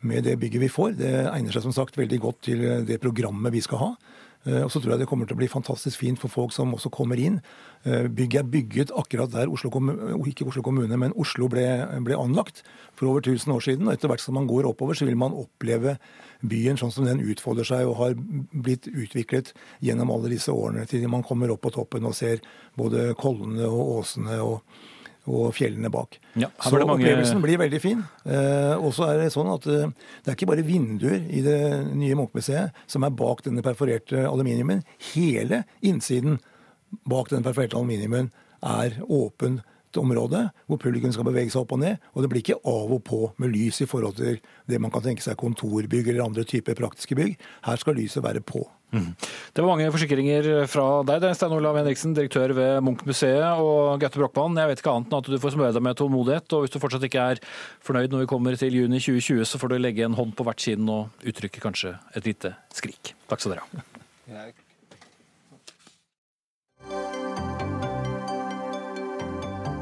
med det bygget vi får. Det egner seg som sagt veldig godt til det programmet vi skal ha. Og så tror jeg det kommer til å bli fantastisk fint for folk som også kommer inn. Eh, bygget er bygget akkurat der Oslo kommune, ikke Oslo kommune, men Oslo ble, ble, anlagt for over 1000 år siden. og Etter hvert som man går oppover, så vil man oppleve byen sånn som den utfolder seg og har blitt utviklet gjennom alle disse årene, til man kommer opp på toppen og ser både kollene og åsene og, og fjellene bak. Ja, så mange... opplevelsen blir veldig fin. Eh, og så er det sånn at eh, det er ikke bare vinduer i det nye Munch-museet som er bak denne perforerte aluminiumen. Hele innsiden bak den perforerte aluminiumen er område hvor publikum skal bevege seg opp og ned. Og det blir ikke av og på med lys i forhold til det man kan tenke seg kontorbygg eller andre typer praktiske bygg. Her skal lyset være på. Mm. Det var mange forsikringer fra deg, Stein Olav Henriksen, direktør ved Munch-museet, og Gaute Brochmann. Jeg vet ikke annet enn at du får smøre deg med tålmodighet. Og hvis du fortsatt ikke er fornøyd når vi kommer til juni 2020, så får du legge en hånd på hvert kinn og uttrykke kanskje et lite skrik. Takk skal dere ha.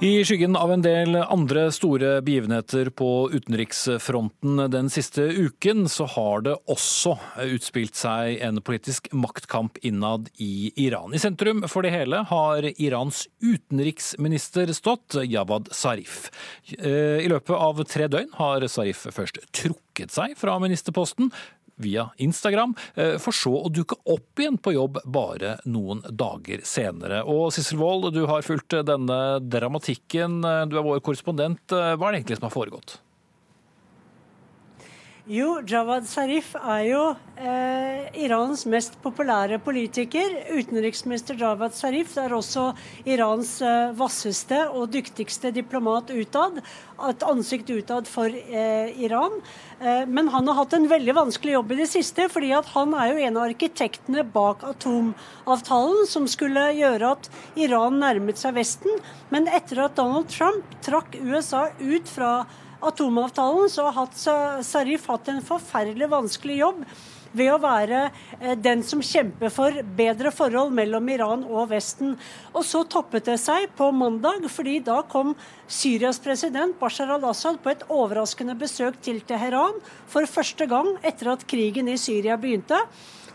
I skyggen av en del andre store begivenheter på utenriksfronten den siste uken, så har det også utspilt seg en politisk maktkamp innad i Iran. I sentrum for det hele har Irans utenriksminister stått, Jawad Zarif. Eh, I løpet av tre døgn har Zarif først trukket seg fra ministerposten, via Instagram, eh, for så å dukke opp igjen på jobb bare noen dager senere. Og Sissel Wold, du har fulgt denne dramatikken. Du er vår korrespondent. Hva er det egentlig som har foregått? Jo, Jawad Zarif er jo eh, Irans mest populære politiker. Utenriksminister Jawad Zarif er også Irans eh, vasseste og dyktigste diplomat utad. Et ansikt utad for eh, Iran. Eh, men han har hatt en veldig vanskelig jobb i det siste, fordi han er jo en av arkitektene bak atomavtalen, som skulle gjøre at Iran nærmet seg Vesten. Men etter at Donald Trump trakk USA ut fra atomavtalen, så har Sarif hatt en forferdelig vanskelig jobb ved å være eh, den som kjemper for bedre forhold mellom Iran og Vesten. Og så toppet det seg på mandag, fordi da kom Syrias president Bashar al-Assad på et overraskende besøk til Teheran for første gang etter at krigen i Syria begynte.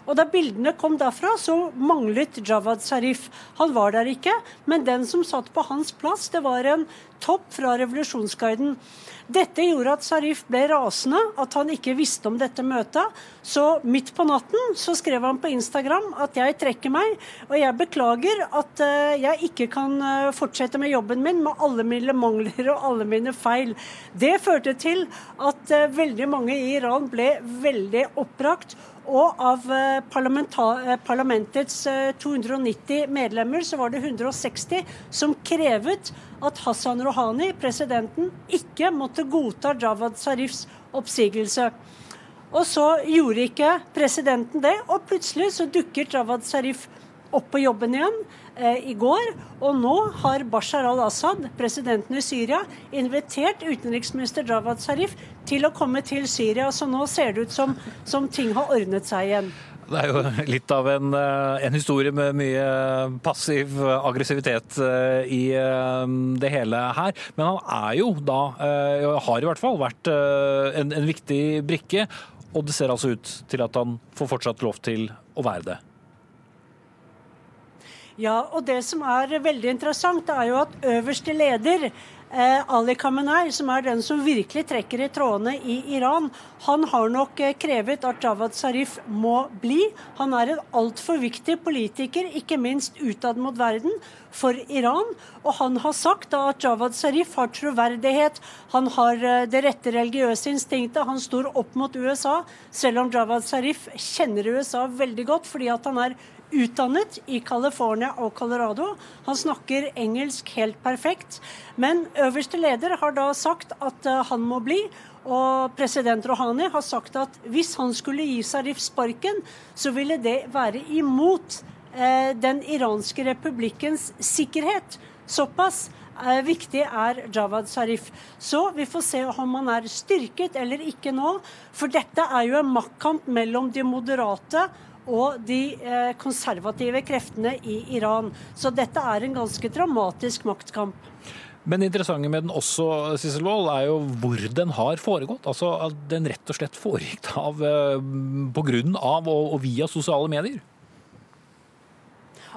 Og da bildene kom derfra, så manglet Jawad Zarif. Han var der ikke, men den som satt på hans plass, det var en topp fra revolusjonsguiden. Dette gjorde at Zarif ble rasende, at han ikke visste om dette møtet. Så midt på natten så skrev han på Instagram at jeg trekker meg, og jeg beklager at uh, jeg ikke kan uh, fortsette med jobben min med alle mine mangler og alle mine feil. Det førte til at uh, veldig mange i Iran ble veldig oppbrakt og av eh, eh, parlamentets 290 eh, medlemmer så var det 160 som krevet at Hassan Rouhani, presidenten, ikke måtte godta Jawad Zarifs oppsigelse. Og så gjorde ikke presidenten det, og plutselig så dukker Jawad Zarif opp på jobben igjen i går. Og nå har Bashar al-Assad, presidenten i Syria, invitert utenriksminister Jawad Zarif til å komme til Syria. Så nå ser det ut som, som ting har ordnet seg igjen. Det er jo litt av en, eh, en, historie med mye passiv aggressivitet eh, i eh, det hele her. Men han er jo da, har i hvert fall vært en, en viktig brikke. Og det ser altså ut til at han får fortsatt lov til å være det. Ja, og det som er veldig interessant, er jo at øverste leder, eh, Ali Khamenei, som er den som virkelig trekker i trådene i Iran, han har nok eh, krevet at Jawad Zarif må bli. Han er en altfor viktig politiker, ikke minst utad mot verden, for Iran. Og han har sagt at Jawad Zarif har troverdighet, han har eh, det rette religiøse instinktet, han står opp mot USA, selv om Jawad Zarif kjenner USA veldig godt fordi at han er utdannet i California og Colorado. Han snakker engelsk helt perfekt. Men øverste leder har da sagt at uh, han må bli. Og president Rohani har sagt at hvis han skulle gi Sarif sparken, så ville det være imot eh, den iranske republikkens sikkerhet. Såpass eh, viktig er Jawad Sarif. Så vi får se om han er styrket eller ikke nå. For dette er jo en maktkamp mellom de moderate og de eh, konservative kreftene i Iran. Så dette er en ganske dramatisk maktkamp. Men det interessante med den også, Sissel Wall, er jo hvor den har foregått. Altså at den rett og slett foregikk av, eh, på grunn av og, via sosiale medier.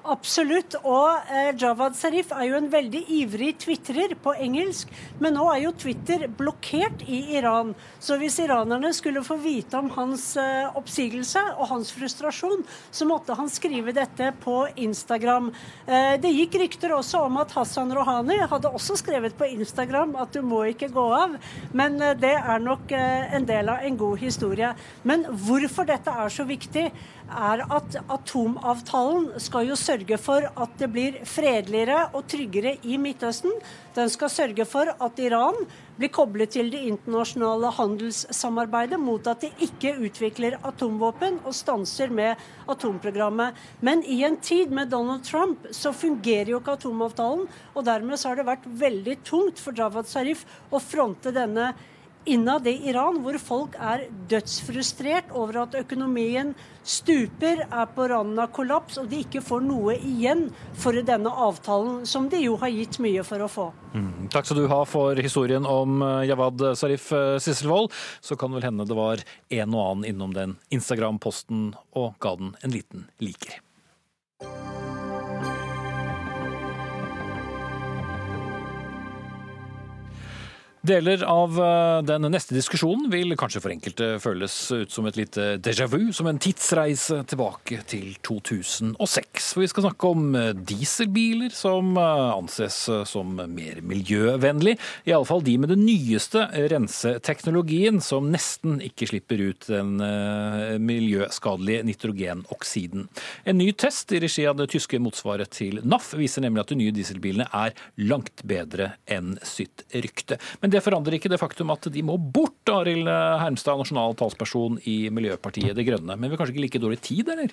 Absolutt. Og eh, Jawad Zarif er jo en veldig ivrig tvitrer på engelsk. Men nå er jo Twitter blokkert i Iran. Så hvis iranerne skulle få vite om hans eh, oppsigelse og hans frustrasjon, så måtte han skrive dette på Instagram. Eh, det gikk rykter også om at Hassan Rouhani hadde også skrevet på Instagram at du må ikke gå av. Men eh, det er nok eh, en del av en god historie. Men hvorfor dette er så viktig? Er at atomavtalen skal jo sørge for at det blir fredeligere og tryggere i Midtøsten. Den skal sørge for at Iran blir koblet til det internasjonale handelssamarbeidet mot at de ikke utvikler atomvåpen og stanser med atomprogrammet. Men i en tid med Donald Trump så fungerer jo ikke atomavtalen. Og dermed så har det vært veldig tungt for Javad Zarif å fronte denne innad i Iran, hvor folk er dødsfrustrert over at økonomien stuper, er på randen av kollaps, og de ikke får noe igjen for denne avtalen, som de jo har gitt mye for å få. Mm. Takk skal du ha for historien om eh, Jawad Sarif eh, Sisselvold. Så kan vel hende det var en og annen innom den Instagram-posten og ga den en liten liker. Deler av eh, den neste diskusjonen vil kanskje for enkelte føles ut som et lite déjà vu, som en tidsreise tilbake til 2006. For vi skal snakke om eh, dieselbiler, som eh, anses som mer miljøvennlig. Iallfall de med den nyeste renseteknologien, som nesten ikke slipper ut den miljøskadelige nitrogenoksiden. En ny test i regi av det tyske motsvaret til NAF viser nemlig at de nye dieselbilene er langt bedre enn sitt rykte. Men det forandrer ikke det faktum at de må bort, Arild Hermstad, nasjonal talsperson i Miljøpartiet De Grønne. Men vi har kanskje ikke like dårlig tid, eller?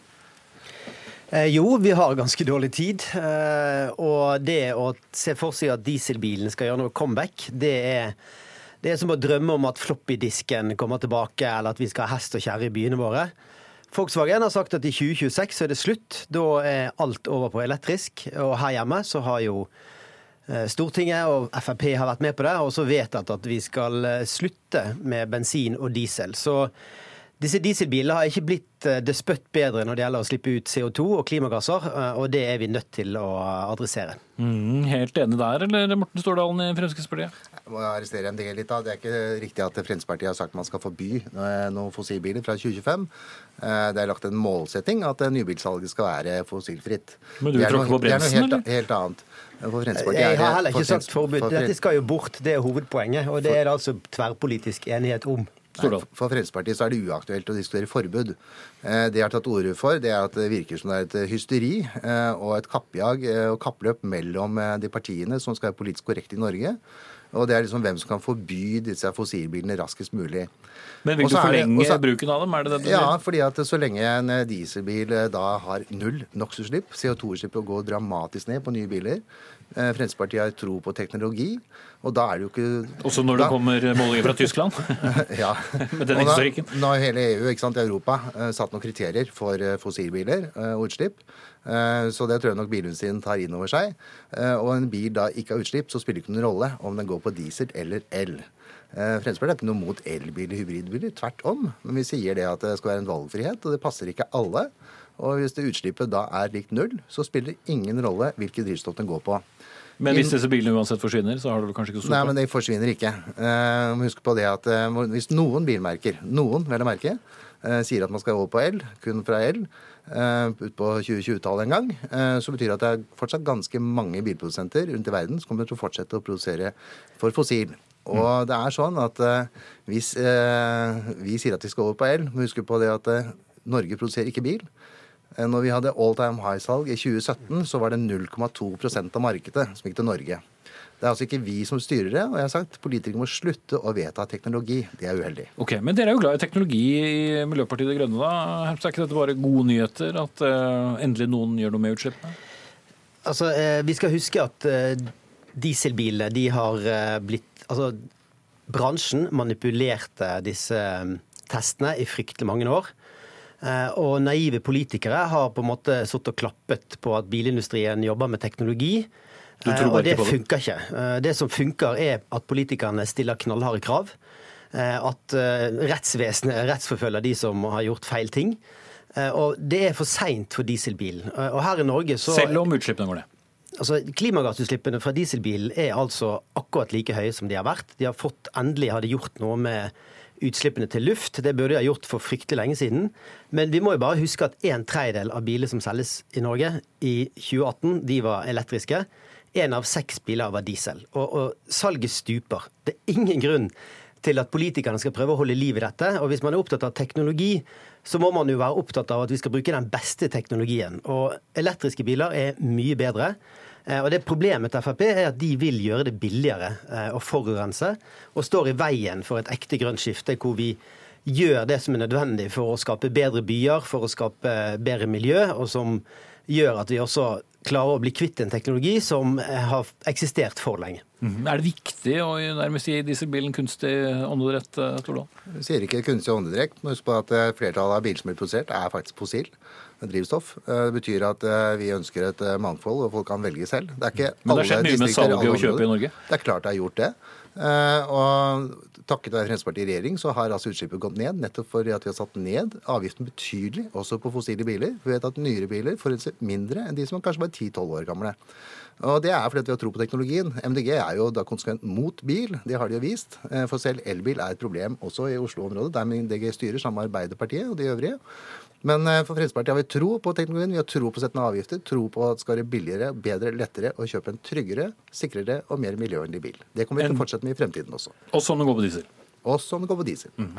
Eh, jo, vi har ganske dårlig tid. Eh, og det å se for seg at dieselbilen skal gjøre noe comeback, det er, det er som å drømme om at floppydisken kommer tilbake, eller at vi skal ha hest og kjerre i byene våre. Volkswagen har sagt at i 2026 så er det slutt. Da er alt over på elektrisk. Og her hjemme så har jo Stortinget og Frp har vært med på det, og så vedtatt at vi skal eh, slutte med bensin og diesel. Så disse dieselbilene har ikke blitt despøtt det spøtt bedre når det gjelder å slippe ut CO2 og klimagasser, eh, og det er vi nødt til å adressere. Mm, helt enig der, eller Morten Stordalen i Fremskrittspartiet? Jeg må arrestere en del litt da. Det er ikke riktig at Fremskrittspartiet har sagt man skal forby eh, noen fossilbiler fra 2025. Det er lagt en målsetting at nybilsalget skal være fossilfritt. Men du vil tråkke på bremsen, eller? Det er noe helt, helt annet. Jeg har heller ikke sagt forbud. Dette skal jo bort, det er hovedpoenget. Og det er det altså tverrpolitisk enighet om. Nei, for Fremskrittspartiet så er det uaktuelt å diskutere forbud. Eh, det jeg har tatt orde for, det er at det virker som det er et hysteri eh, og et kappjag eh, og kappløp mellom de partiene som skal være politisk korrekte i Norge. Og det er liksom hvem som kan forby disse fossilbilene raskest mulig. Men vil du forlenge også, bruken av dem? er det det du Ja, fordi at så lenge en dieselbil da har null NOx-utslipp, CO2-utslippet går dramatisk ned på nye biler, Eh, Fremskrittspartiet har tro på teknologi, og da er det jo ikke Også når det da, kommer målinger fra Tyskland? ja. Med den historikken. Nå har hele EU ikke sant, Europa eh, satt noen kriterier for eh, fossilbiler og utslipp. Så det tror jeg nok bilindustrien tar inn over seg. Og en bil da ikke har utslipp, så spiller det ikke noen rolle om den går på diesel eller el. Fremskrittspartiet er ikke noe mot elbiler, hybridbiler. Tvert om. Men vi sier det at det skal være en valgfrihet, og det passer ikke alle. Og hvis det utslippet da er likt null, så spiller det ingen rolle hvilket drivstoff den går på. Men hvis disse bilene uansett forsvinner, så har du kanskje ikke så Nei, men de forsvinner ikke. Uh, husk på det at uh, hvis noen bilmerker, noen vel å merke, uh, sier at man skal over på el, kun fra el, uh, ut på 2020-tallet en gang, så betyr det at det er fortsatt ganske mange bilprodusenter rundt i verden som kommer til å fortsette å produsere for fossil. Og mm. det er sånn at hvis vi sier at vi skal over på el, må vi huske på det at Norge produserer ikke bil. Eh, når vi hadde all time high-salg i 2017, så var det 0,2% av markedet som gikk til Norge. Det er altså ikke vi som styrer det. og jeg har sagt Politikere må slutte å vedta teknologi. Det er uheldig. Ok, Men dere er jo glad i teknologi i Miljøpartiet De Grønne. da. Er ikke dette bare gode nyheter? At uh, endelig noen gjør noe med utslippene? Altså, uh, Vi skal huske at dieselbilene de har blitt Altså, bransjen manipulerte disse testene i fryktelig mange år. Eh, og naive politikere har på en måte sittet og klappet på at bilindustrien jobber med teknologi. Eh, og det funker ikke. Eh, det som funker, er at politikerne stiller knallharde krav. At rettsvesenet rettsforfølger de som har gjort feil ting. Og det er for seint for dieselbilen. Og her i Norge så Selv om utslippene går ned? Altså, Klimagassutslippene fra dieselbilen er altså akkurat like høye som de har vært. De har fått, Endelig har de gjort noe med utslippene til luft. Det burde de ha gjort for fryktelig lenge siden. Men vi må jo bare huske at en tredjedel av biler som selges i Norge i 2018, de var elektriske. Én av seks biler var diesel. Og, og salget stuper. Det er ingen grunn til at politikerne skal prøve å holde liv i dette. Og hvis man er opptatt av teknologi, så må man jo være opptatt av at vi skal bruke den beste teknologien. Og elektriske biler er mye bedre. Eh, og det Problemet til Frp er at de vil gjøre det billigere eh, å forurense, og står i veien for et ekte grønt skifte hvor vi gjør det som er nødvendig for å skape bedre byer, for å skape bedre miljø, og som gjør at vi også klarer å bli kvitt en teknologi som har eksistert for lenge. Mm. Er det viktig å nærmest gi dieselbilen kunstig åndedrett, eh, Tordal? Jeg sier ikke kunstig åndedrett. men Husk på at flertallet av biler som blir produsert, er faktisk fossil drivstoff. Eh, det betyr at eh, vi ønsker et eh, mangfold, og folk kan velge selv. Det er ikke Men det har skjedd mye med salget og kjøpet i Norge? Det er klart det har gjort det. Og takket være Fremskrittspartiet i regjering så har altså utslippet gått ned, nettopp fordi at vi har satt ned avgiften betydelig, også på fossile biler. Vi vet at nyere biler forurenser mindre enn de som er kanskje bare 10-12 år gamle. Og Det er fordi at vi har tro på teknologien. MDG er jo da konsekvent mot bil, det har de jo vist. For selv elbil er et problem også i Oslo-området, der MDG styrer sammen med Arbeiderpartiet og de øvrige. Men eh, for Fremskrittspartiet har vi tro på teknologien, vi har tro på å sette ned avgifter, tro på at det skal være billigere, bedre, lettere å kjøpe en tryggere, sikrere og mer miljøvennlig bil. Det kommer vi til å fortsette med i fremtiden også. Også om det går på diesel. Også om det går på diesel. Mm.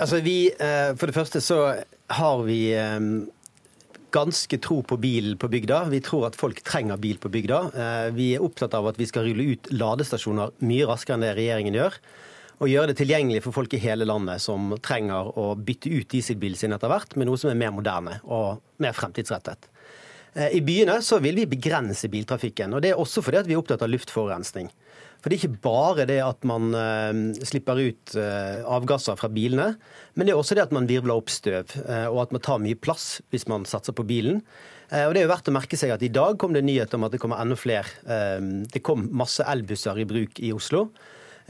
Altså vi, eh, For det første så har vi eh, ganske tro på bil på bygda. Vi tror at folk trenger bil på bygda. Eh, vi er opptatt av at vi skal rulle ut ladestasjoner mye raskere enn det regjeringen gjør. Og gjøre det tilgjengelig for folk i hele landet som trenger å bytte ut dieselbilen sin etter hvert med noe som er mer moderne og mer fremtidsrettet. I byene så vil vi begrense biltrafikken. og Det er også fordi at vi er opptatt av luftforurensning. For Det er ikke bare det at man uh, slipper ut uh, avgasser fra bilene, men det er også det at man virvler opp støv, og at man tar mye plass hvis man satser på bilen. Og det er jo verdt å merke seg at I dag kom det nyhet om at det kommer enda flere. Det kom masse elbusser i bruk i Oslo.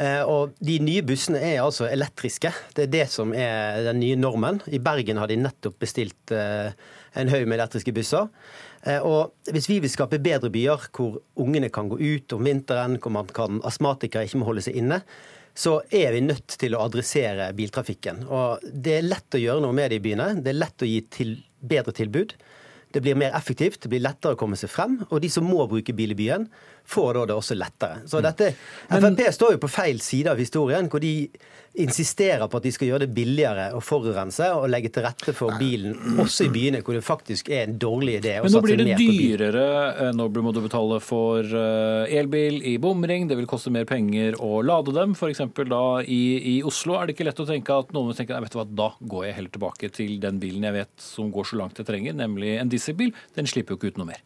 Og De nye bussene er altså elektriske. Det er det som er den nye normen. I Bergen har de nettopp bestilt en haug med elektriske busser. Eh, og Hvis vi vil skape bedre byer hvor ungene kan gå ut om vinteren, hvor man kan, astmatikere ikke må holde seg inne, så er vi nødt til å adressere biltrafikken. Og Det er lett å gjøre noe med det i byene. Det er lett å gi til bedre tilbud. Det blir mer effektivt, det blir lettere å komme seg frem. Og de som må bruke bil i byen, får da det også lettere. Så dette, Frp står jo på feil side av historien, hvor de insisterer på at de skal gjøre det billigere å forurense og legge til rette for bilen, også i byene hvor det faktisk er en dårlig idé å Men nå blir det mer på bil. dyrere. Eh, Nå må du betale for eh, elbil i bomring. Det vil koste mer penger å lade dem. F.eks. da i, i Oslo er det ikke lett å tenke at noen vil tenke nei, vet du hva, da går jeg heller tilbake til den bilen jeg vet som går så langt jeg trenger, nemlig en dieselbil. Den slipper jo ikke ut noe mer.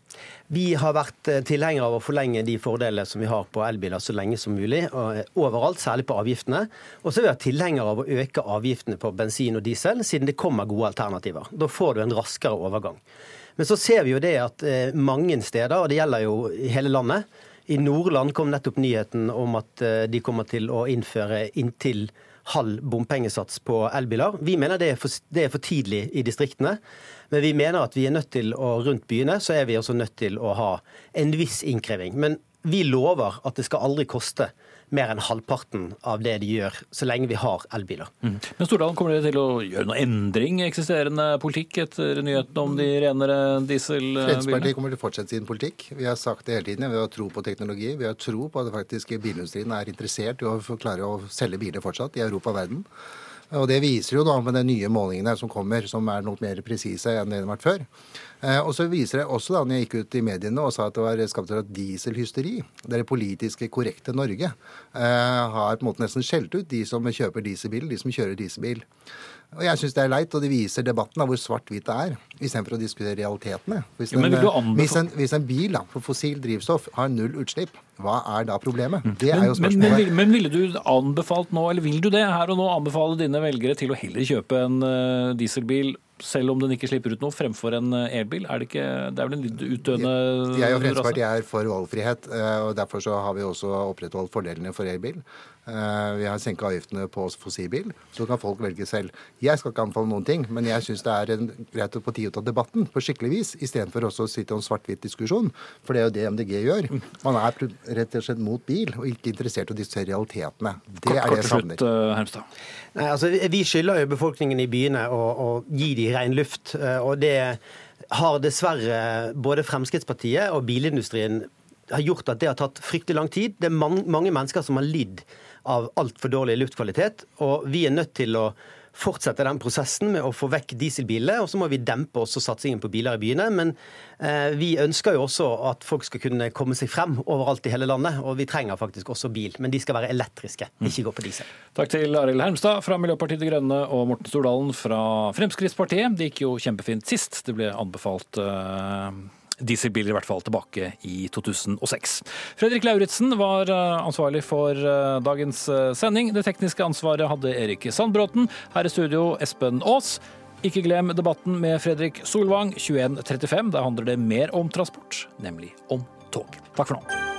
Vi har vært eh, tilhengere av å forlenge de fordelene som vi har på elbiler så lenge som mulig, eh, overalt, særlig på avgiftene. Og så er vi tilhengere av å øke avgiftene på bensin og diesel, siden det kommer gode alternativer. Da får du en raskere overgang. Men så ser vi jo det at eh, mange steder, og det gjelder jo i hele landet I Nordland kom nettopp nyheten om at de kommer til å innføre inntil halv bompengesats på elbiler. Vi mener det er, for, det er for tidlig i distriktene. Men vi mener at vi er nødt til å, rundt byene så er vi også nødt til å ha en viss innkreving. Men vi lover at det skal aldri koste mer enn halvparten av det de gjør, så lenge vi har elbiler. Mm. Men Stordalen, kommer dere til å gjøre noe endring i eksisterende politikk etter nyheten om de renere dieselbilene? Fremskrittspartiet kommer til å fortsette sin politikk. Vi har sagt det hele tiden. Vi har tro på teknologi. Vi har tro på at faktisk bilindustrien er interessert i å klare å selge biler fortsatt i Europa og verden. Og Det viser jo da med de nye målingene som kommer, som er noe mer presise enn det de har vært før. Eh, og så viser det også da, når jeg gikk ut i mediene og sa at det var skapt et dieselhysteri, Det er det politiske korrekte Norge eh, har på en måte nesten skjelt ut de som kjøper dieselbil, de som kjører dieselbil. Og jeg syns det er leit, og det viser debatten av hvor svart-hvitt det er, istedenfor å diskutere realitetene. Hvis en, ja, hvis en, hvis en bil da, for fossil drivstoff har null utslipp, hva er da problemet? Det er jo men, spørsmålet. men, men, ville du anbefalt nå, eller vil du det her og nå anbefale dine velgere til å heller kjøpe en uh, dieselbil selv om den ikke slipper ut noe, fremfor en elbil? Er det, ikke, det er vel en litt utdøende Jeg og Fremskrittspartiet er for valgfrihet, og derfor så har vi også opprettholdt fordelene for elbil. Vi har senka avgiftene på fossilbil, så kan folk velge selv. Jeg skal ikke anbefale noen ting, men jeg syns det er en, greit å på tid å ta debatten på skikkelig vis, istedenfor også å sitte i en svart-hvitt diskusjon. For det er jo det MDG gjør. Man er rett og slett mot bil, og ikke interessert i å diskutere realitetene. Det kort, er det jeg savner. Uh, Hermstad. Nei, altså, vi skylder jo befolkningen i byene å, å gi dem ren luft. og det har dessverre både Fremskrittspartiet og bilindustrien har gjort at det har tatt fryktelig lang tid. Det er mange mennesker som har lidd av altfor dårlig luftkvalitet. Og vi er nødt til å fortsette den prosessen med å få vekk dieselbiler. Og så må vi dempe også satsingen på biler i byene. Men eh, vi ønsker jo også at folk skal kunne komme seg frem overalt i hele landet. Og vi trenger faktisk også bil, men de skal være elektriske, ikke gå på diesel. Takk til Arild Hermstad fra Miljøpartiet De Grønne og Morten Stordalen fra Fremskrittspartiet. Det gikk jo kjempefint sist. Det ble anbefalt eh, dieselbiler, i hvert fall tilbake i 2006. Fredrik Lauritzen var eh, ansvarlig for eh, dagens eh, sending. Det tekniske ansvaret hadde Erik Sandbråten. Her i studio Espen Aas. Ikke glem debatten med Fredrik Solvang 21.35. Da handler det mer om transport, nemlig om tog. Takk for nå.